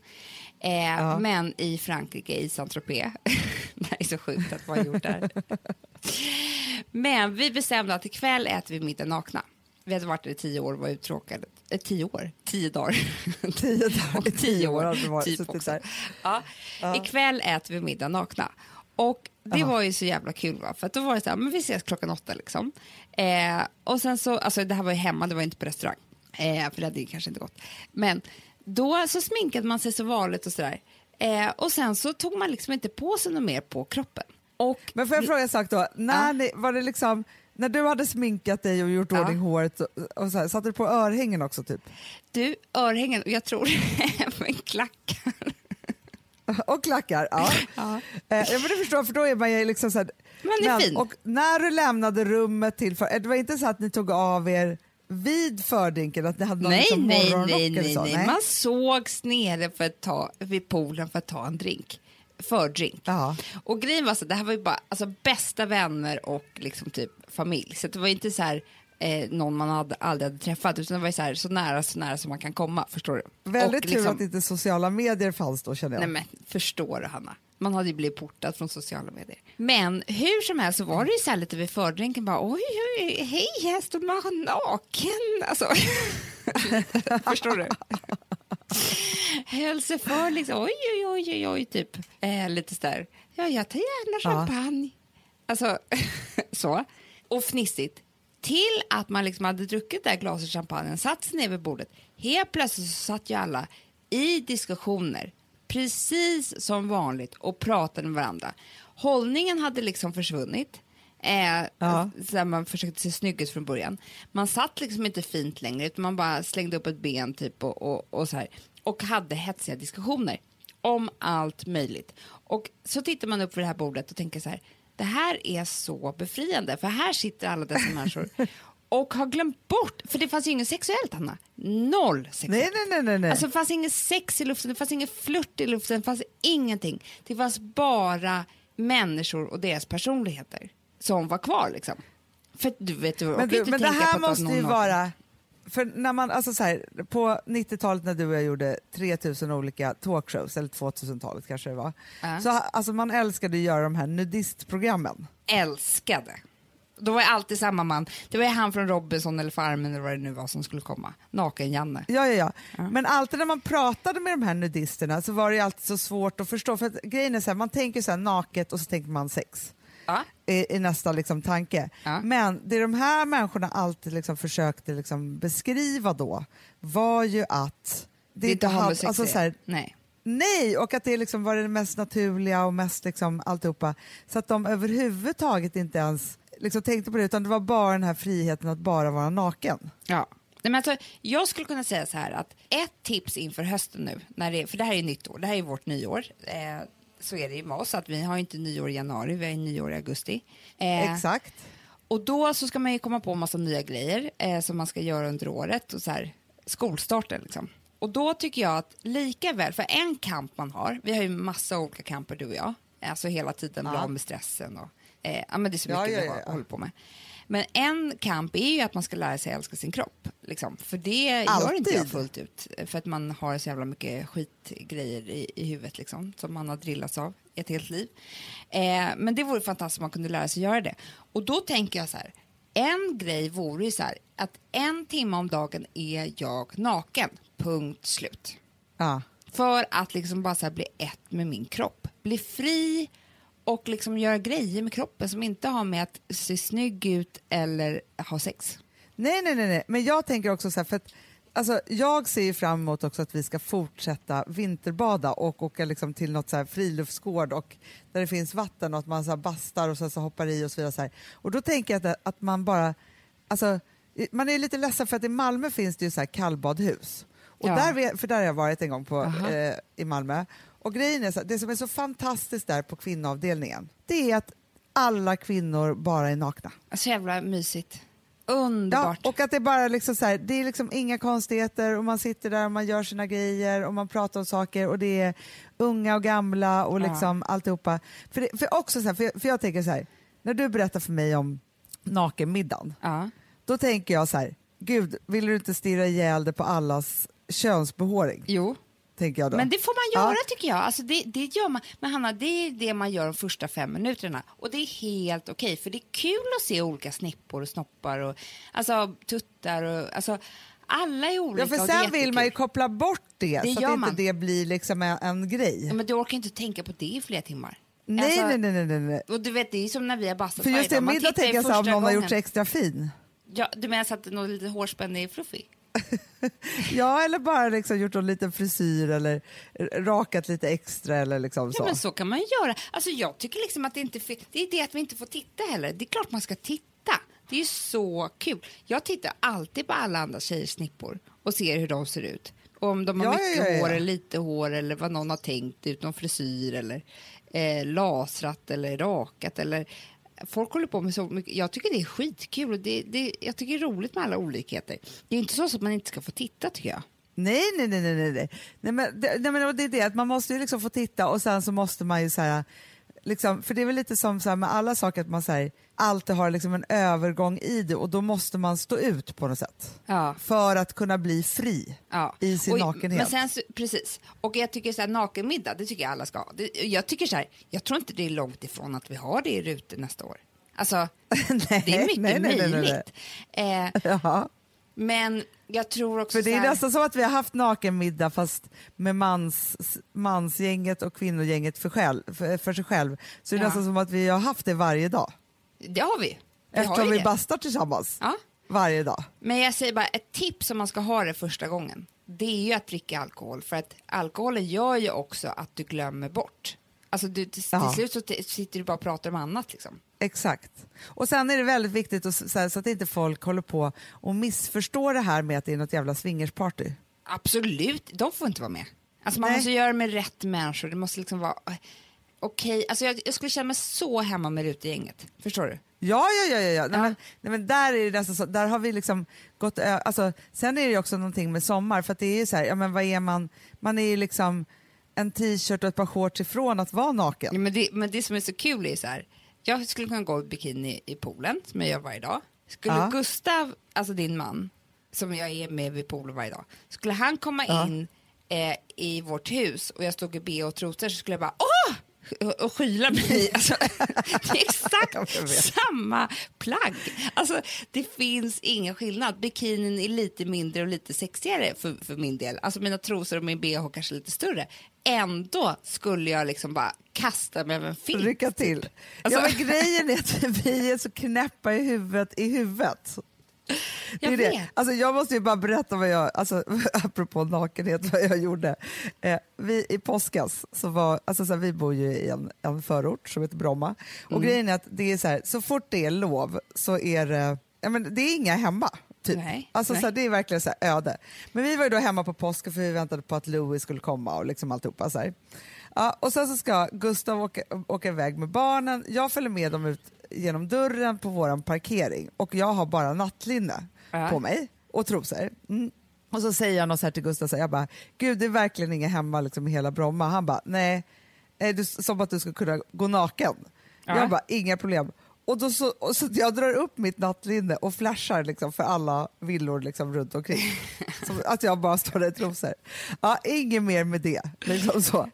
Eh, Men i Frankrike, i Saint-Tropez. det är så sjukt att vara gjort där. men vi bestämde att ikväll äter vi middag nakna. Vi hade varit där i tio år och var uttråkade. Eh, tio år? Tio dagar. Tio dagar, tio år. hade det varit, typ suttit där. Ja. Ikväll äter vi middag nakna. Och det var ju så jävla kul va? för att då var det så här, men vi ses klockan åtta liksom. Eh, och sen så, alltså det här var ju hemma, det var inte på restaurang. Eh, för det hade ju kanske inte gått. Men då så sminkade man sig så vanligt och sådär. Eh, och sen så tog man liksom inte på sig något mer på kroppen. Och Men får jag fråga en sak då? När, Ja. ni, var det liksom, när du hade sminkat dig och gjort Ja. ordning håret, och, och så här, satte du på örhängen också typ? du, örhängen, och jag tror även klackar. Och klackar, ja. Ja. Eh, men det förstår för då är man ju liksom så här, Man är men, fin. Och när du lämnade rummet till, för, det var inte så att ni tog av er vid fördrinken, att ni hade någon Nej, liksom nej, nej, nej, så? nej. Man sågs nere för att ta, vid poolen för att ta en drink. Fördrink. Ja. Och grejen var så, det här var ju bara alltså, bästa vänner och liksom typ familj. Så det var inte så här eh, någon man hade, aldrig hade träffat, utan det var ju så, här, så nära, så nära som man kan komma. Förstår du? Väldigt och tur att inte sociala medier fanns då känner jag. Nej men förstår du Hanna? Man hade ju blivit portad från sociala medier. Men hur som helst så var det ju så här lite vid fördrinken bara oj, oj, hej, här står man naken. Alltså, förstår du? Höll sig för liksom, oj, oj, oj, oj, oj, typ. Eh, lite sådär, ja, jag tar gärna champagne. Alltså, så. Och fnissigt. Till att man liksom hade druckit det där glaset champagne, satt sig ner vid bordet. Helt plötsligt så satt ju alla i diskussioner, precis som vanligt, och pratade med varandra. Hållningen hade liksom försvunnit. Eh, Ja. så man försökte se snygg ut från början. Man satt liksom inte fint längre, utan man bara slängde upp ett ben typ och, och, och så här. Och hade hetsiga diskussioner om allt möjligt. Och så tittar man upp vid det här bordet och tänker så här, det här är så befriande, för här sitter alla dessa människor och har glömt bort, för det fanns ju inget sexuellt, Hanna. Noll sexuellt. Nej, nej, nej, nej. Alltså det fanns ingen sex i luften, det fanns ingen flört i luften, det fanns ingenting. Det fanns bara människor och deras personligheter som var kvar liksom. För du vet, du men, du, men det här måste ju vara... För när man, alltså så här, på 90-talet när du och jag gjorde 3000 olika talkshows, eller 2000-talet kanske det var, Ja. så alltså man älskade att göra de här nudistprogrammen. älskade. Då var jag alltid samma man. Det var han från Robinson eller Farmen eller vad det nu var som skulle komma. Naken-Janne. Ja, ja, ja. Men alltid när man pratade med de här nudisterna så var det alltid så svårt att förstå. För att grejen är så här, man tänker så här naket och så tänker man sex. Ja. i, i nästa liksom, tanke. Ja. Men det de här människorna alltid liksom försökte liksom beskriva då var ju att Det är inte hade- homosexuellt. alltså, så här, Nej. Nej, och att det liksom var det mest naturliga och mest liksom alltihopa. Så att de överhuvudtaget inte ens liksom tänkte på det utan det var bara den här friheten att bara vara naken. Ja. Nej, men alltså, jag skulle kunna säga så här att ett tips inför hösten nu, när det, för det här är nytt år, det här är vårt nyår. Eh, så är det ju med oss, att vi har inte nyår i januari, vi har nyår i augusti. Eh, Exakt. Och då så ska man ju komma på massa nya grejer eh, som man ska göra under året och så här skolstarten liksom. Och då tycker jag att lika väl, för en kamp man har, vi har ju massa olika kamper du och jag, alltså hela tiden Ja. av med stressen och eh, ja men det är så mycket ja, vi ja, ja. håller på med. Men en kamp är ju att man ska lära sig älska sin kropp. Liksom. För det gör Alltid. inte jag fullt ut. För att man har så jävla mycket skitgrejer i, i huvudet liksom, som man har drillats av ett helt liv. Eh, men det vore fantastiskt om man kunde lära sig göra det. Och då tänker jag så här, en grej vore ju så här att en timme om dagen är jag naken. punkt slut. Ja. För att liksom bara så här bli ett med min kropp. Bli fri och liksom göra grejer med kroppen som inte har med att se snygg ut eller ha sex. Nej, nej, nej, nej, men jag tänker också så här, för att alltså, jag ser ju fram emot också att vi ska fortsätta vinterbada och åka liksom till något så här friluftsgård och där det finns vatten och att man så bastar och sen så hoppar i och så vidare. Så här. Och då tänker jag att, att man bara, alltså, man är lite ledsen för att i Malmö finns det ju så här kallbadhus. Och Ja. där, för där har jag varit en gång på, eh, i Malmö. Och grejen är så, det som är så fantastiskt där på kvinnoavdelningen, det är att alla kvinnor bara är nakna. Så jävla mysigt. Ja, Underbart. och att det bara liksom så här, det är liksom inga konstigheter och man sitter där och man gör sina grejer och man pratar om saker och det är unga och gamla och Ja. liksom alltihopa. För, det, för, också så här, för, för jag tänker så här, när du berättar för mig om nakenmiddagen, ja. då tänker jag så här, gud, vill du inte stirra ihjäl det på allas könsbehåring? Jo, Tänker jag då. men det får man göra Ja. tycker jag. Alltså det, det gör man. Men Hanna, det är det man gör de första fem minuterna. Och det är helt okej, för det är kul att se olika snippor och snoppar och alltså tuttar och alltså alla är olika Ja, för sen vill man ju koppla bort det, Det så att inte man. det blir liksom en, en grej. Ja, men du orkar inte tänka på det i flera timmar. nej, Alltså, nej, nej, nej, nej. Och du vet, det är som när vi har bastat För just det, middag tänker jag så om någon har gjort gången. sig extra fin. Ja, du menar så att något lite hårspänne är fluffig? Ja, eller bara liksom gjort en liten frisyr eller rakat lite extra eller liksom så. Ja, men så kan man ju göra. Alltså, jag tycker liksom att det inte det är det att vi inte får titta heller. Det är klart man ska titta. Det är ju så kul. Jag tittar alltid på alla andra tjejers snippor och ser hur de ser ut. Om de har Ja, mycket ja, ja. hår eller lite hår eller vad någon har tänkt ut, någon frisyr eller eh, lasrat eller rakat eller Folk håller på med så mycket. Jag tycker det är skitkul och det, det, jag tycker det är roligt med alla olikheter. Det är inte så att man inte ska få titta tycker jag. Nej, nej, nej, nej, nej, nej. men, det, nej men, det är det att man måste ju liksom få titta och sen så måste man ju så här, liksom, för det är väl lite som så här, med alla saker att man säger alltid har liksom en övergång i det och då måste man stå ut på något sätt Ja. för att kunna bli fri Ja. i sin och, nakenhet. Men sen, precis. Och jag tycker så här, nakenmiddag, det tycker jag alla ska ha. Jag tycker så här, jag tror inte det är långt ifrån att vi har det i rutor nästa år. Alltså, nej, det är mycket nej, nej, nej, nej, möjligt. Eh, men jag tror också För det är här, nästan som att vi har haft nakenmiddag fast med mans, mansgänget och kvinnogänget för, själv, för, för sig själv. Så det är Ja. nästan som att vi har haft det varje dag. Det har vi. vi har Eftersom ju vi det. bastar tillsammans Ja. varje dag. Men jag säger bara, ett tips om man ska ha det första gången, det är ju att dricka alkohol. För att alkoholen gör ju också att du glömmer bort. Alltså du, till, till Ja. slut så sitter du bara och pratar om annat liksom. Exakt. Och sen är det väldigt viktigt att, så, här, så att inte folk håller på och missförstår det här med att det är något jävla swingersparty. Absolut, de får inte vara med. Alltså man Nej. måste göra det med rätt människor. Det måste liksom vara okej. Alltså jag, jag skulle känna mig så hemma med rutegänget. Förstår du? Ja, ja, ja, ja. Nej, Ja. men, nej, men där är det nästan så, där har vi liksom gått alltså, Sen är det ju också någonting med sommar, för det är ju så här, ja men vad är man, man är ju liksom en t-shirt och ett par shorts ifrån att vara naken. Ja, men, det, men det som är så kul är så här. Jag skulle kunna gå i bikini i poolen, som jag gör varje dag. Skulle Ja. Gustav, alltså din man, som jag är med vid poolen varje dag. Skulle han komma Ja. in eh, i vårt hus och jag stod i bh och trosor så skulle jag bara åh! Och- skyla mig. Alltså, det är exakt samma plagg. Alltså, det finns ingen skillnad. Bikinin är lite mindre och lite sexigare för, för min del. Alltså mina trosor och min bh kanske lite större. Ändå skulle jag liksom bara kasta mig över en filt. Lycka till. Alltså- Ja, men grejen är att vi är så knäppa i huvudet. I huvudet. Det är Jag det. Alltså, jag måste ju bara berätta vad jag, alltså, apropå nakenhet, vad jag gjorde. Eh, vi, I påskas, så var, alltså, så här, vi bor ju i en, en förort som heter Bromma. Och Mm. grejen är att det är så, här, så fort det är lov så är det, ja, men det är inga hemma. Typ. Nej, alltså, nej. Så här, det är verkligen så här, öde. Men vi var ju då hemma på påsken för vi väntade på att Louis skulle komma och liksom alltihopa. Så här. Ja, och sen så ska Gustav åka, åka iväg med barnen. Jag följer med dem ut genom dörren på vår parkering och jag har bara nattlinne Ja. på mig och trosor. Mm. Och så säger jag något så här till Gustav, så här, jag bara, gud det är verkligen ingen hemma liksom, i hela Bromma. Han bara, nej, eh, du, som att du ska kunna gå naken. Ja. Jag bara, inga problem. Och, då så, och så jag drar upp mitt nattlinne och flashar liksom, för alla villor liksom, runt omkring. Som att jag bara står där i trosor. Ja, inget mer med det. Liksom så.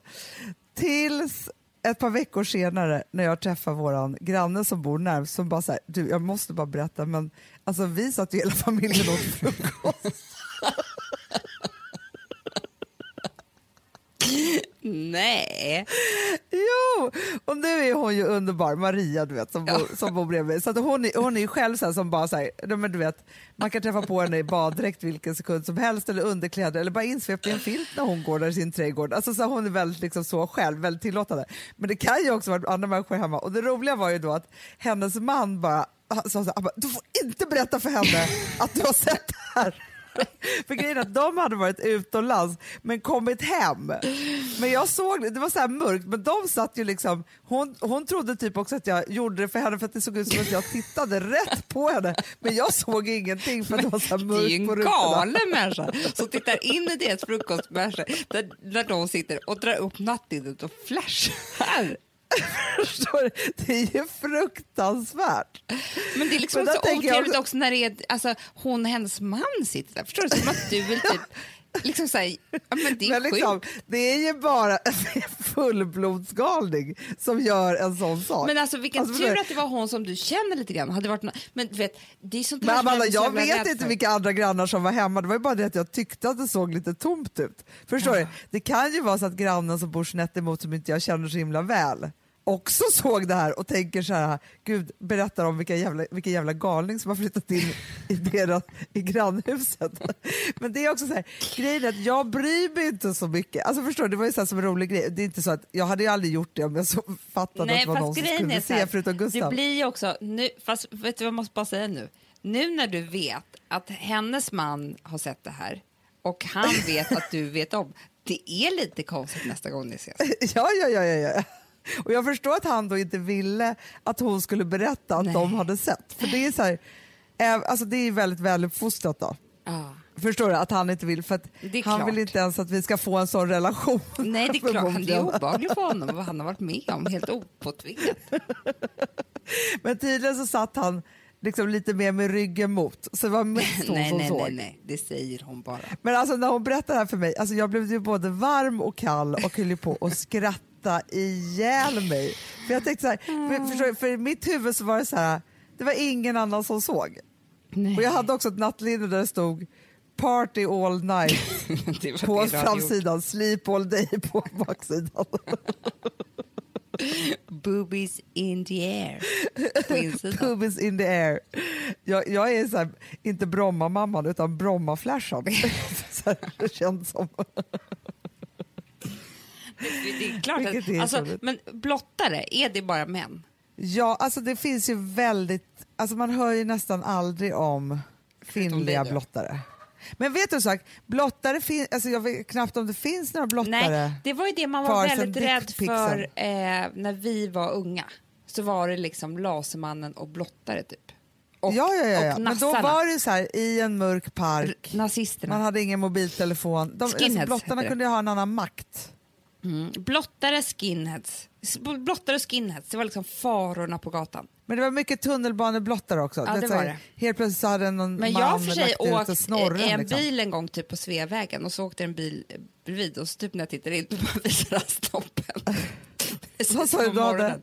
Tills ett par veckor senare när jag träffar vår granne som bor närmst som bara så här, du jag måste bara berätta men alltså vi satt ju hela familjen åt frukost. Nej. Jo, och nu är hon ju underbar, Maria du vet, som, bor, som bor bredvid. Så att hon, är, hon är ju själv så som bara så här, ja, men du vet, man kan träffa på henne i baddräkt vilken sekund som helst eller underkläder eller bara insvept i en filt när hon går där i sin trädgård. Alltså, så hon är väldigt liksom, så själv, väldigt tillåtande. Men det kan ju också vara andra människor hemma och det roliga var ju då att hennes man bara sa så här, du får inte berätta för henne att du har sett det här. För grejen att de hade varit utomlands men kommit hem. Men jag såg det, det var så här mörkt, men de satt ju liksom, hon, hon trodde typ också att jag gjorde det för henne för att det såg ut som att jag tittade rätt på henne. Men jag såg ingenting för att det var så här Det är ju mörkt på en galen människa som tittar in i deras frukostbärse där, där de sitter och drar upp nattlinnet och flashar. Förstår du? Det är ju fruktansvärt. Men det är liksom Men så jag otrevligt också när det är, alltså, hon och hennes man sitter där. Förstår du? Som att du vill typ, liksom säga, ja men det är Men liksom, sjukt. det är ju bara en fullblodsgalning som gör en sån sak. Men alltså vilken Alltså, tur att det var hon som du känner lite grann. Hade varit, nå- men du vet, det är sånt här Men Amanda, så jag jävla vet inte för. vilka andra grannar som var hemma, det var bara det att jag tyckte att det såg lite tomt ut. Förstår du? Det kan ju vara så att grannen som bor snett emot som inte jag känner så himla väl också såg det här och tänker så här, gud berättar om vilka jävla, vilken jävla galning som har flyttat in i, deras, i grannhuset. Men det är också så här, grejen är att jag bryr mig inte så mycket. Alltså förstår du, det var ju så här som en rolig grej. Det är inte så att, jag hade ju aldrig gjort det om jag så fattade att Nej, det var någon som skulle se här, förutom det Gustav. blir ju också, nu, fast vet du vad jag måste bara säga nu? Nu när du vet att hennes man har sett det här och han vet att du vet om, det är lite konstigt nästa gång ni ses. Ja, ja, ja, ja, ja. Och jag förstår att han då inte ville att hon skulle berätta att Nej. de hade sett. För det är så här, eh, alltså det är väldigt väluppfostrat då. Ja. Förstår du? Att han inte vill, för han klart. vill inte ens att vi ska få en sån relation. Nej, det är klart, förmodligen. är obehagligt för honom vad han har varit med om, helt opåtvingat. Men tydligen så satt han liksom lite mer med ryggen mot, så det var mest hon Nej, som nej, såg. nej, nej, det säger hon bara. Men alltså när hon berättade det här för mig, alltså jag blev ju både varm och kall och höll på att skratta ihjäl mig. För jag tänkte så här, för, förstår du, för i mitt huvud så var det så här, det var ingen annan som såg. Nej. Och jag hade också ett nattlinne där det stod Party all night på framsidan, sleep all day på baksidan. Boobies in the air. Boobies in the air. Jag, jag är så här, inte Bromma-mamman utan Bromma-flashan. Så här, det känns som. Det är klart Vilket är att, alltså, men blottare, är det bara män? Ja, alltså det finns ju väldigt, alltså man hör ju nästan aldrig om kvinnliga då. blottare. Men vet du en sak, blottare finns, alltså jag vet knappt om det finns några blottare. Nej, det var ju det man var väldigt rädd för eh, när vi var unga. Så var det liksom Lasermannen och blottare typ. Och, ja, ja, ja, ja. men då var det så här i en mörk park, Nazisterna. man hade ingen mobiltelefon. De, alltså, blottarna kunde ju ha en annan makt. Mm. Blottare, skinheads. Blottare skinheads, det var liksom farorna på gatan. Men det var mycket tunnelbaneblottare också. Ja, det var det. Helt plötsligt så hade någon Men man jag har för sig åkt i en liksom. bil en gång typ på Sveavägen och så åkte en bil eh, bredvid och så typ när jag tittade in då bara visade han snoppen. Vad sa du då.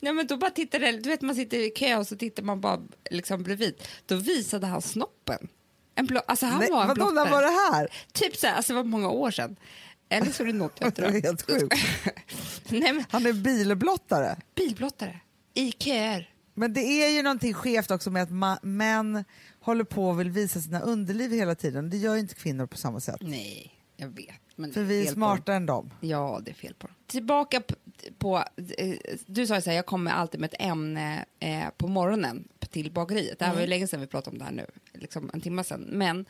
Nej, men då bara tittade, du vet man sitter i kö och så tittar man bara liksom bredvid. Då visade han snoppen. En blå, alltså han Nej, var en vadå, när var det här? Typ så här, alltså det var många år sedan. Eller så är det något jag Det är drömt. helt sjukt. Nej men Han är bilblottare. bilblottare. I köer. Men det är ju någonting skevt också med att män håller på och vill visa sina underliv hela tiden. Det gör inte kvinnor på samma sätt. Nej, jag vet. Men För vi är smartare än dem. Ja, det är fel på dem. Tillbaka på... eh, Du sa ju så här, jag kommer alltid med ett ämne eh, på morgonen till bageriet. Det här var ju Mm. länge sedan vi pratade om det här nu, liksom en timme sedan. Men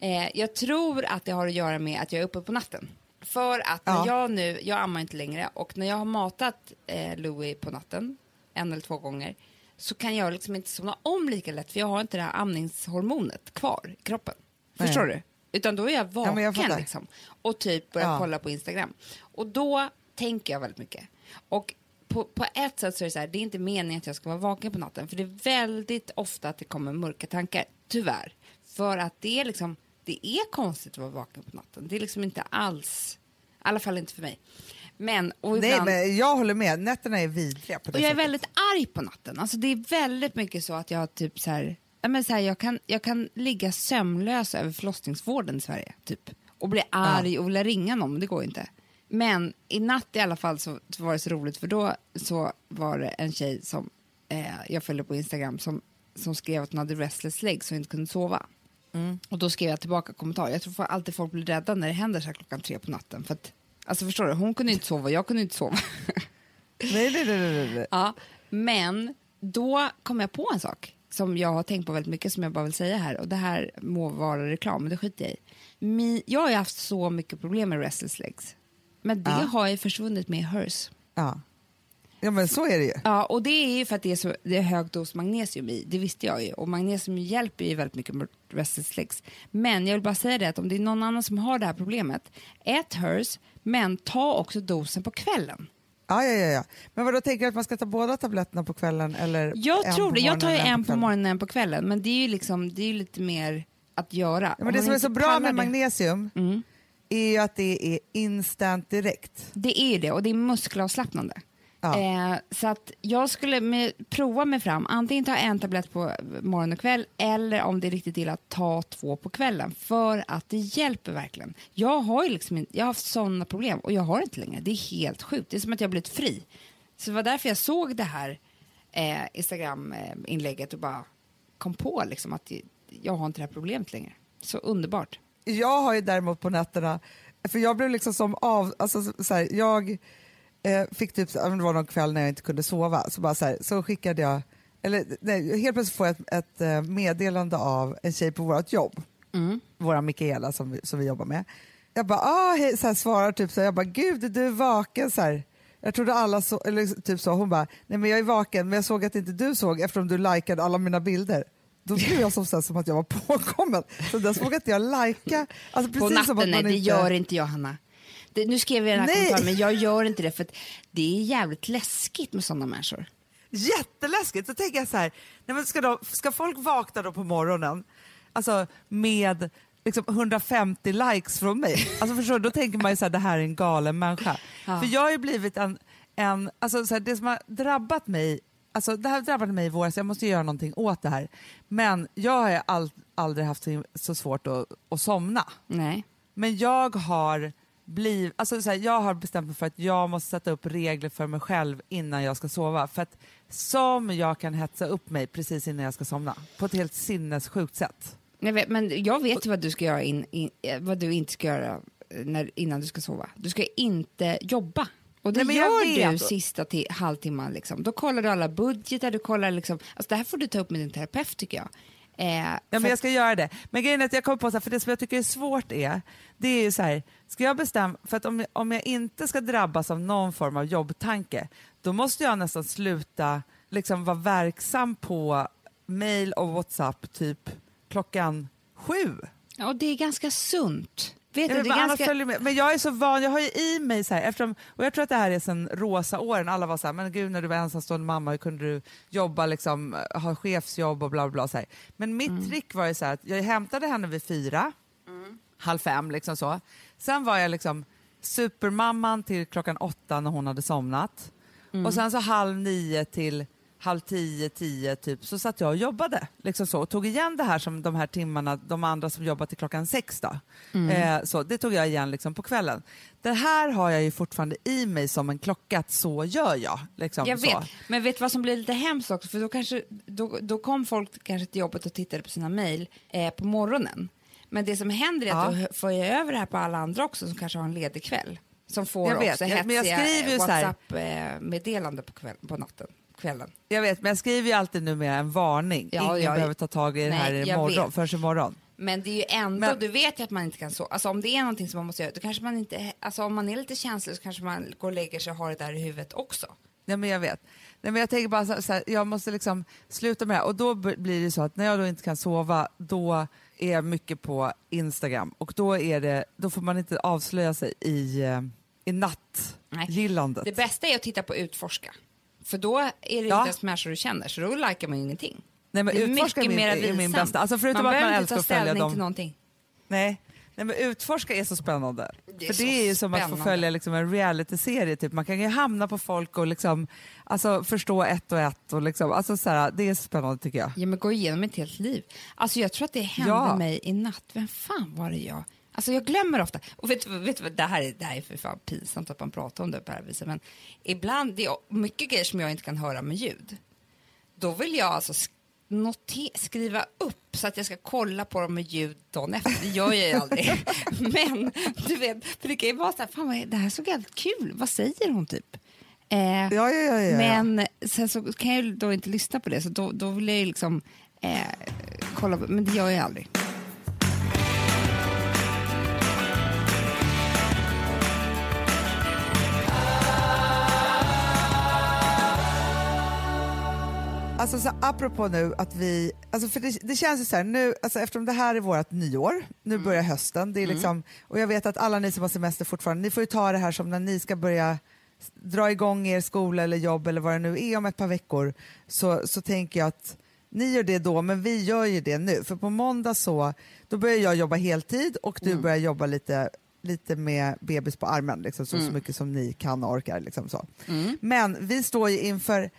eh, jag tror att det har att göra med att jag är uppe på natten. För att när Ja. jag nu, jag ammar inte längre och när jag har matat eh, Louis på natten, en eller två gånger, så kan jag liksom inte somna om lika lätt för jag har inte det här amningshormonet kvar i kroppen. Nej. Förstår du? Utan då är jag vaken men jag liksom. Och typ börjar Ja. kolla på Instagram. Och då tänker jag väldigt mycket. Och på, på ett sätt så är det så här, det är inte meningen att jag ska vara vaken på natten. För det är väldigt ofta att det kommer mörka tankar, tyvärr. För att det är liksom, det är konstigt att vara vaken på natten. Det är liksom inte alls, i alla fall inte för mig. Men, och Nej, ibland, men jag håller med. Nätterna är vidriga på det och jag är sättet. väldigt arg på natten. Alltså det är väldigt mycket så att jag typ så här, ja, men så här jag, kan, jag kan ligga sömnlös över förlossningsvården i Sverige. Typ. Och bli arg och vilja ringa någon, det går inte. Men i natt i alla fall så, så var det så roligt för då så var det en tjej som eh, jag följde på Instagram som, som skrev att hon hade restless legs och inte kunde sova. Och då skrev jag tillbaka kommentarer. Jag tror alltid folk blir rädda när det händer så här klockan tre på natten. För att, alltså förstår du, hon kunde inte sova, jag kunde inte sova. Nej, nej, nej, nej, nej. Ja, men då kom jag på en sak som jag har tänkt på väldigt mycket som jag bara vill säga här och det här må vara reklam, men det skiter jag i. Jag har ju haft så mycket problem med restless legs, men det Ja. har ju försvunnit med HERS. Ja. Ja, men så är det ju. Ja, och det är ju för att det är, så, det är hög dos magnesium i, det visste jag ju. Och magnesium hjälper ju väldigt mycket mot restless legs. Men jag vill bara säga det att om det är någon annan som har det här problemet, ät HERS, men ta också dosen på kvällen. Ja, ja, ja, ja. Men vad då tänker du att man ska ta båda tabletterna på kvällen? Eller Jag tror på det. Jag tar ju en på kvällen? morgonen och en på kvällen. Men det är ju liksom, det är lite mer att göra. Ja, men det som är så bra med det- magnesium Mm. är ju att det är instant direkt. Det är det och det är muskelavslappnande. Ja. Eh, så att jag skulle med, prova mig fram, antingen ta en tablett på morgon och kväll eller om det är riktigt illa, ta två på kvällen för att det hjälper verkligen. Jag har ju liksom inte, jag har haft sådana problem och jag har inte längre. Det är helt sjukt. Det är som att jag har blivit fri. Så det var därför jag såg det här eh, Instagram-inlägget och bara kom på liksom att jag har inte det här problemet längre. Så underbart. Jag har ju däremot på nätterna, för jag blev liksom som av, alltså så så här, jag eh, fick typ, det var någon kväll när jag inte kunde sova, så bara så, här, så skickade jag, eller nej, helt plötsligt får jag ett, ett eh, meddelande av en tjej på vårt jobb, Mm. våra Mikaela som vi, som vi jobbar med. Jag bara, ah, hej, så här, svarar typ så här, jag bara, gud du är vaken så här. Jag trodde alla så, eller typ så, hon bara, nej men jag är vaken men jag såg att inte du såg eftersom du likade alla mina bilder. Då blev jag som, så här, som att jag var påkommen. Så dess vågade inte jag lajka. Alltså, På precis som natten, att nej man det inte... gör inte jag Hanna. Det, nu skrev jag den här kommentaren men jag gör inte det för det är jävligt läskigt med sådana människor. Jätteläskigt! Så tänker jag så här, nej men ska, de, ska folk vakna då på morgonen alltså med liksom 150 likes från mig? Alltså förstår då tänker man ju så här, det här är en galen människa. Ja. För jag har ju blivit en, en alltså så här, det som har drabbat mig, alltså det här drabbade mig i våras, jag måste göra någonting åt det här. Men jag har all, aldrig haft så- så svårt att, att somna. Nej. Men jag har, bliv, alltså så här, jag har bestämt mig för att jag måste sätta upp regler för mig själv innan jag ska sova. För att som jag kan hetsa upp mig precis innan jag ska somna. På ett helt sinnessjukt sätt. Jag vet, men jag vet ju vad du ska göra, in, in, eh, vad du inte ska göra eh, när, innan du ska sova. Du ska inte jobba. Och det Nej, gör du sista ti- halvtimman. Liksom. Då kollar du alla budgetar, du kollar liksom, alltså det här får du ta upp med din terapeut tycker jag. Eh, Ja, men jag ska göra det. Men grejen är att jag kommer på, så här, för det som jag tycker är svårt är, det är ju så här, ska jag bestämma, för att om, om jag inte ska drabbas av någon form av jobbtanke, då måste jag nästan sluta liksom vara verksam på mail och WhatsApp typ klockan sju. Ja, och det är ganska sunt. Vet du, men, det är ganska... men jag är så van, jag har ju i mig så här, eftersom, och jag tror att det här är sen rosa åren, alla var så här, men gud när du var ensamstående mamma, hur kunde du jobba, liksom, ha chefsjobb och bla bla. Så här. Men mitt Mm. trick var ju så här, att jag hämtade henne vid fyra, halv fem liksom så. Sen var jag liksom supermamman till klockan åtta när hon hade somnat. Mm. Och sen så halv nio till halv tio, tio typ, så satt jag och jobbade. Liksom så, och tog igen det här som de här timmarna, de andra som jobbar till klockan sex då. Mm. Eh, så, det tog jag igen liksom på kvällen. Det här har jag ju fortfarande i mig som en klocka, att så gör jag. Liksom, Jag så. vet, men vet du vad som blir lite hemskt också? För då, kanske, då, då kom folk kanske till jobbet och tittade på sina mejl eh, på morgonen. Men det som händer är att Ja. då får jag över det här på alla andra också som kanske har en ledig kväll. Som får Jag vet, också hetsiga ju eh, så WhatsApp-meddelande på, kväll, på natten, kvällen. Jag vet, men jag skriver ju alltid nu med en varning. Ja, Ingen ja, behöver ta tag i det här jag imorgon, förrän imorgon. Men det är ju ändå, Men- du vet ju att man inte kan sova. Alltså om det är någonting som man måste göra, då kanske man inte, alltså om man är lite känslig så kanske man går och lägger sig och har det där i huvudet också. Nej, men jag vet. Nej, men jag tänker bara så, så här, jag måste liksom sluta med det här. Och då blir det så att när jag då inte kan sova, då är jag mycket på Instagram. Och då, är det, då får man inte avslöja sig i, eh, i nattgillandet. Det bästa är att titta på utforska. För då är det Ja. inte ens människor du känner, så då likar man ju ingenting. Nej, men det är utforska mycket min, mer är min bästa. Alltså förutom man att man älskar att följa dem. till någonting. Nej. Nej, men utforska är så spännande. Det är För så det är ju som att få följa liksom en realityserie. Typ. Man kan ju hamna på folk och liksom, alltså, förstå ett och ett. Och liksom, alltså, så här, det är spännande tycker jag. Ja, men gå igenom ett helt liv. Alltså jag tror att det hände Ja. mig i natt. Vem fan var det jag Alltså jag glömmer ofta. Och vet, du- vet, det, här är, det här är för fan pinsamt att man pratar om det på det här viset. Men ibland, det är mycket grejer som jag inte kan höra med ljud. Då vill jag alltså skriva upp så att jag ska kolla på dem med ljud dagen efter. Det gör jag ju aldrig. Men du vet, för det kan ju vara så här, fan det här såg jävligt kul, vad säger hon typ? Eh, Ja, ja, ja, ja, men sen så kan jag då inte lyssna på det, så då, då vill jag ju liksom eh, kolla, men det gör jag aldrig. Alltså så apropå nu att vi, alltså för det, det känns ju så här nu, alltså eftersom det här är vårt nyår, nu börjar hösten, det är liksom, och jag vet att alla ni som har semester fortfarande, ni får ju ta det här som när ni ska börja dra igång er skola eller jobb eller vad det nu är om ett par veckor, så, så tänker jag att ni gör det då, men vi gör ju det nu, för på måndag så, då börjar jag jobba heltid och du börjar jobba lite lite med bebis på armen, liksom, så, så mycket som ni kan och orkar. Liksom, så. Men vi står ju inför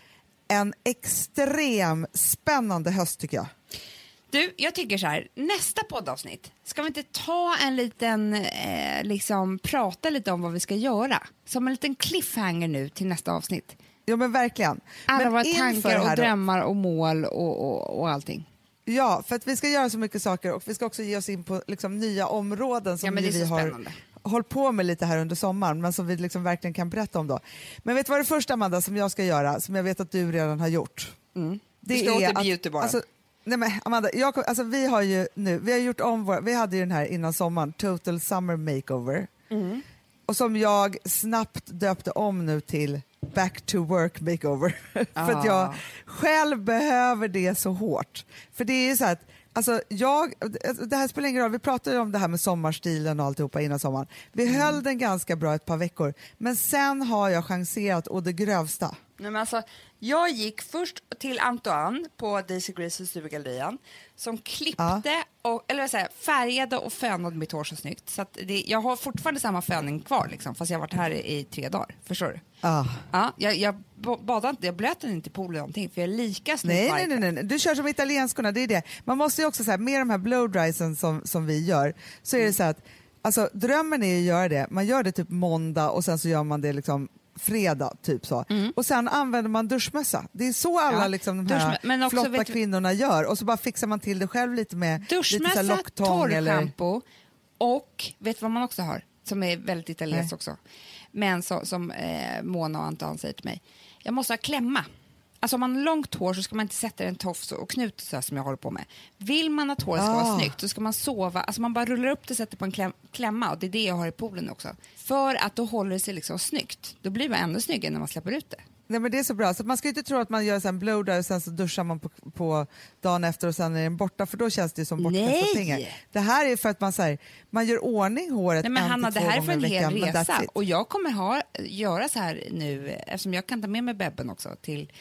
en extrem spännande höst tycker jag. Du, jag tycker så här, nästa poddavsnitt, ska vi inte ta en liten, eh, liksom prata lite om vad vi ska göra? Som en liten cliffhanger nu till nästa avsnitt. Ja men verkligen. Alla men våra tankar och drömmar och mål och, och, och allting. Ja, för att vi ska göra så mycket saker och vi ska också ge oss in på liksom, nya områden som Ja, men det vi har spännande. Hållit på med lite här under sommaren men som vi liksom verkligen kan berätta om då. Men vet du vad det första Amanda som jag ska göra, som jag vet att du redan har gjort? Det Mm. Du ska åt till beautybaren. Alltså, nej men Amanda, jag, alltså, vi har ju nu, vi har gjort om vår, vi hade ju den här innan sommaren, Total Summer Makeover. Mm. Och som jag snabbt döpte om nu till Back to Work Makeover. För att jag Ah. själv behöver det så hårt. För det är ju så att Alltså jag, det här spelar ingen roll, vi pratade om det här med sommarstilen och alltihopa innan sommaren. Vi Mm. höll den ganska bra ett par veckor, men sen har jag chanserat å det grövsta. Nej, men alltså, jag gick först till Antoine på Daisy Grace Sturegallerian som klippte, och, eller säger, jag, färgade och fönade mitt hår så snyggt. Så det, jag har fortfarande samma föning kvar, liksom, fast jag har varit här i, tre dagar. Förstår du? Ah. Ja, jag, jag ba- badade inte, jag blöt den inte i poolen någonting, för jag är lika snygg Nej, nej, nej, nej, du kör som italienskorna, det är det. Man måste ju också så här, med de här blowdrysen som, som vi gör, så är det så här att alltså, drömmen är att göra det, man gör det typ måndag och sen så gör man det liksom fredag, typ så. Och sen använder man duschmössa. Det är så alla Ja, liksom, de här flotta vet kvinnorna gör och så bara fixar man till det själv lite med lite Duschmössa, eller... torrschampo och vet du vad man också har? Som är väldigt italienskt också. Men så, som eh, Mona och Anton säger till mig. Jag måste ha klämma. Alltså om man har långt hår så ska man inte sätta en tofs och knut så som jag håller på med. Vill man att håret ska Ah. vara snyggt så ska man sova, alltså man bara rullar upp det och sätter på en kläm, klämma och det är det jag har i poolen också. För att då håller det sig liksom snyggt. Då blir man ännu snyggare när man släpper ut det. Nej men det är så bra, så man ska inte tro att man gör så en blowdry och sen så duschar man på, på dagen efter och sen är den borta för då känns det som bortkastade Nej! pengar. Det här är för att man, så här, man gör ordning håret Nej, men en Hanna, till det två här är för en hel veckan, resa och jag kommer ha, göra så här nu eftersom jag kan ta med mig bebben också till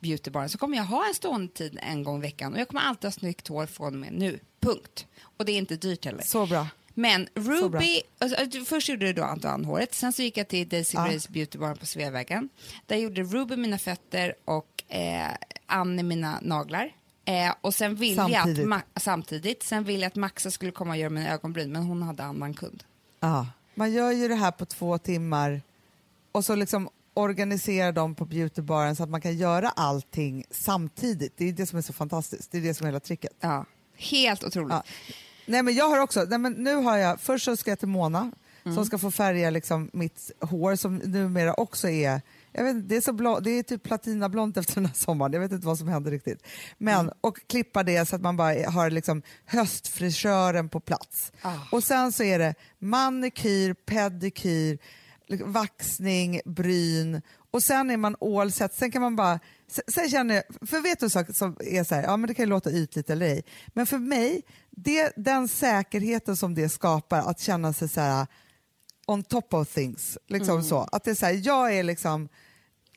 beautybaren så kommer jag ha en stående tid en gång i veckan och jag kommer alltid ha snyggt hår från och med nu. Punkt. Och det är inte dyrt heller. Så bra. Men. Ruby, alltså, först gjorde du då Antoine håret, sen så gick jag till Daisy Ja. Grace Beautybar på Sveavägen. Där gjorde Ruby mina fötter och eh, Annie mina naglar. Eh, och sen ville jag att Samtidigt. Ma- samtidigt. Sen ville jag att Maxa skulle komma och göra mina ögonbryn, men hon hade annan kund. Ja. Man gör ju det här på två timmar och så liksom organiserar de på beautybaren så att man kan göra allting samtidigt. Det är det som är så fantastiskt. Det är det som är hela tricket. Ja, helt otroligt. Ja. Nej, men jag har också, nej, men nu har jag, först så ska jag till Mona Mm. som ska få färga liksom mitt hår som numera också är jag vet, det, är så blå, det är typ platinablont efter den här sommaren, jag vet inte vad som händer riktigt. Men, Mm. Och klippa det så att man bara har liksom höstfrisören på plats. Ah. Och sen så är det manikyr, pedikyr, vaxning, bryn och sen är man all set. Sen kan man bara, sen, sen känner jag, för vet du en sak som är så här, ja men det kan ju låta ytligt eller ej, men för mig, det, den säkerheten som det skapar att känna sig så här on top of things, liksom så. Att det är så här, jag är liksom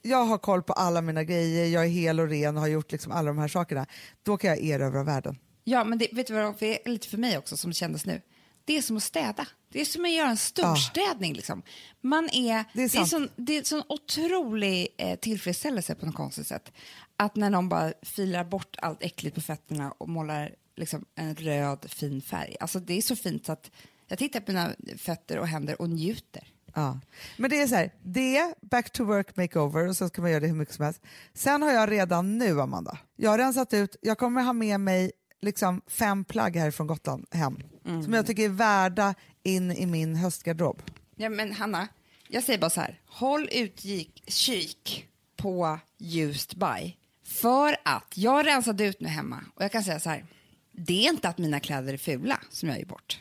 jag har koll på alla mina grejer, jag är hel och ren och har gjort liksom alla de här sakerna. Då kan jag erövra världen. Ja, men det, vet du vad det är lite för mig också som det kändes nu? Det är som att städa. Det är som att göra en storstädning. Liksom. Man är, Det är det, är sant. sån, det är sån otrolig eh, tillfredsställelse på något konstigt sätt. Att när någon bara filar bort allt äckligt på fötterna och målar liksom, en röd fin färg. Alltså, det är så fint så att Jag tittar på mina fötter och händer och njuter. Ja. Men det är så här, det, back to work makeover och så ska man göra det hur mycket som helst. Sen har jag redan nu, Amanda, jag har rensat ut, jag kommer ha med mig liksom fem plagg här från Gotland hem som jag tycker är värda in i min höstgarderob. Ja, men Hanna, jag säger bara så här. Håll utkik på Used By. För att jag rensade ut nu hemma och jag kan säga så här. Det är inte att mina kläder är fula som jag ger bort.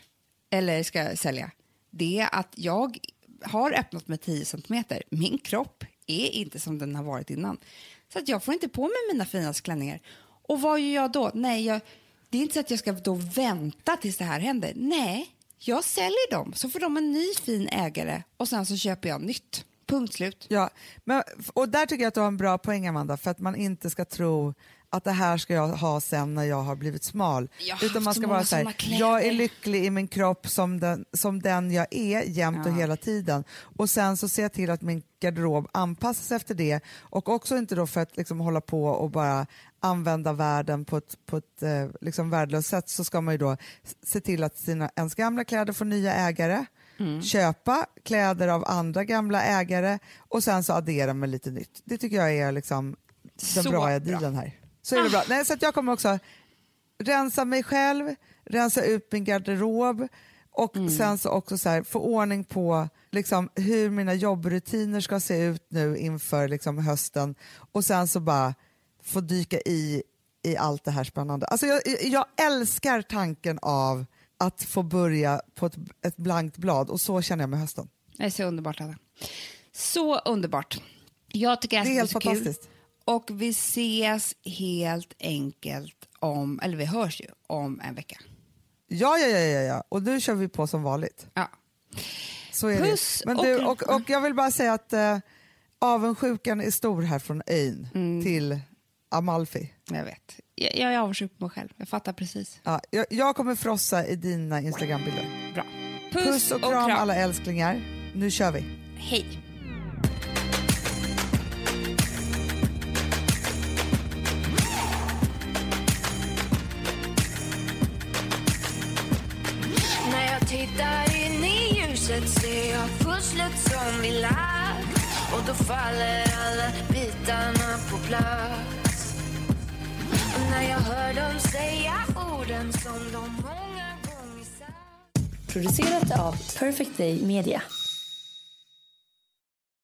Eller ska jag sälja. Det är att jag har öppnat med 10 centimeter. Min kropp är inte som den har varit innan. Så att jag får inte på mig mina finaste klänningar. Och vad gör jag då? Nej, jag, det är inte så att jag ska då vänta tills det här händer. Nej, jag säljer dem så får de en ny fin ägare och sen så köper jag nytt. Punkt slut. Ja, men, och där tycker jag att du har en bra poäng Amanda, för att man inte ska tro att det här ska jag ha sen när jag har blivit smal. Jag Utan man ska vara så här, jag är lycklig i min kropp som den, som den jag är jämt och Ja. hela tiden. Och sen så ser jag till att min garderob anpassas efter det och också inte då för att liksom hålla på och bara använda världen på ett, på ett eh, liksom värdelöst sätt så ska man ju då se till att sina, ens gamla kläder får nya ägare, Mm. köpa kläder av andra gamla ägare och sen så addera med lite nytt. Det tycker jag är liksom den Så bra dealen här. Så är det bra. Nej, så att jag kommer också rensa mig själv, rensa ut min garderob och Mm. sen så också så här, få ordning på liksom, hur mina jobbrutiner ska se ut nu inför liksom, hösten och sen så bara få dyka i i allt det här spännande. Alltså jag, jag älskar tanken av att få börja på ett, ett blankt blad och så känner jag med hösten. Det är så underbart, Anna. Så underbart. Jag tycker att Det är det helt så kul. Och vi ses helt enkelt om, eller vi hörs ju om en vecka. Ja, ja, ja, ja, ja. och nu kör vi på som vanligt. Ja. Så är Puss det. Men och du, kram. och, och jag vill bara säga att eh, avundsjukan är stor här från Öin Mm. till Amalfi. Jag vet. Jag, jag är avundsjuk på mig själv. Jag fattar precis. Ja, jag, jag kommer frossa i dina Instagrambilder. Bra. Puss och kram, alla älsklingar. Nu kör vi. Hej. Tittar in i ljuset ser jag pusslet som vi lagt och då faller alla bitarna på plats. Och när jag hör dem säga orden som de många gånger sagt Producerat av Perfect Day Media.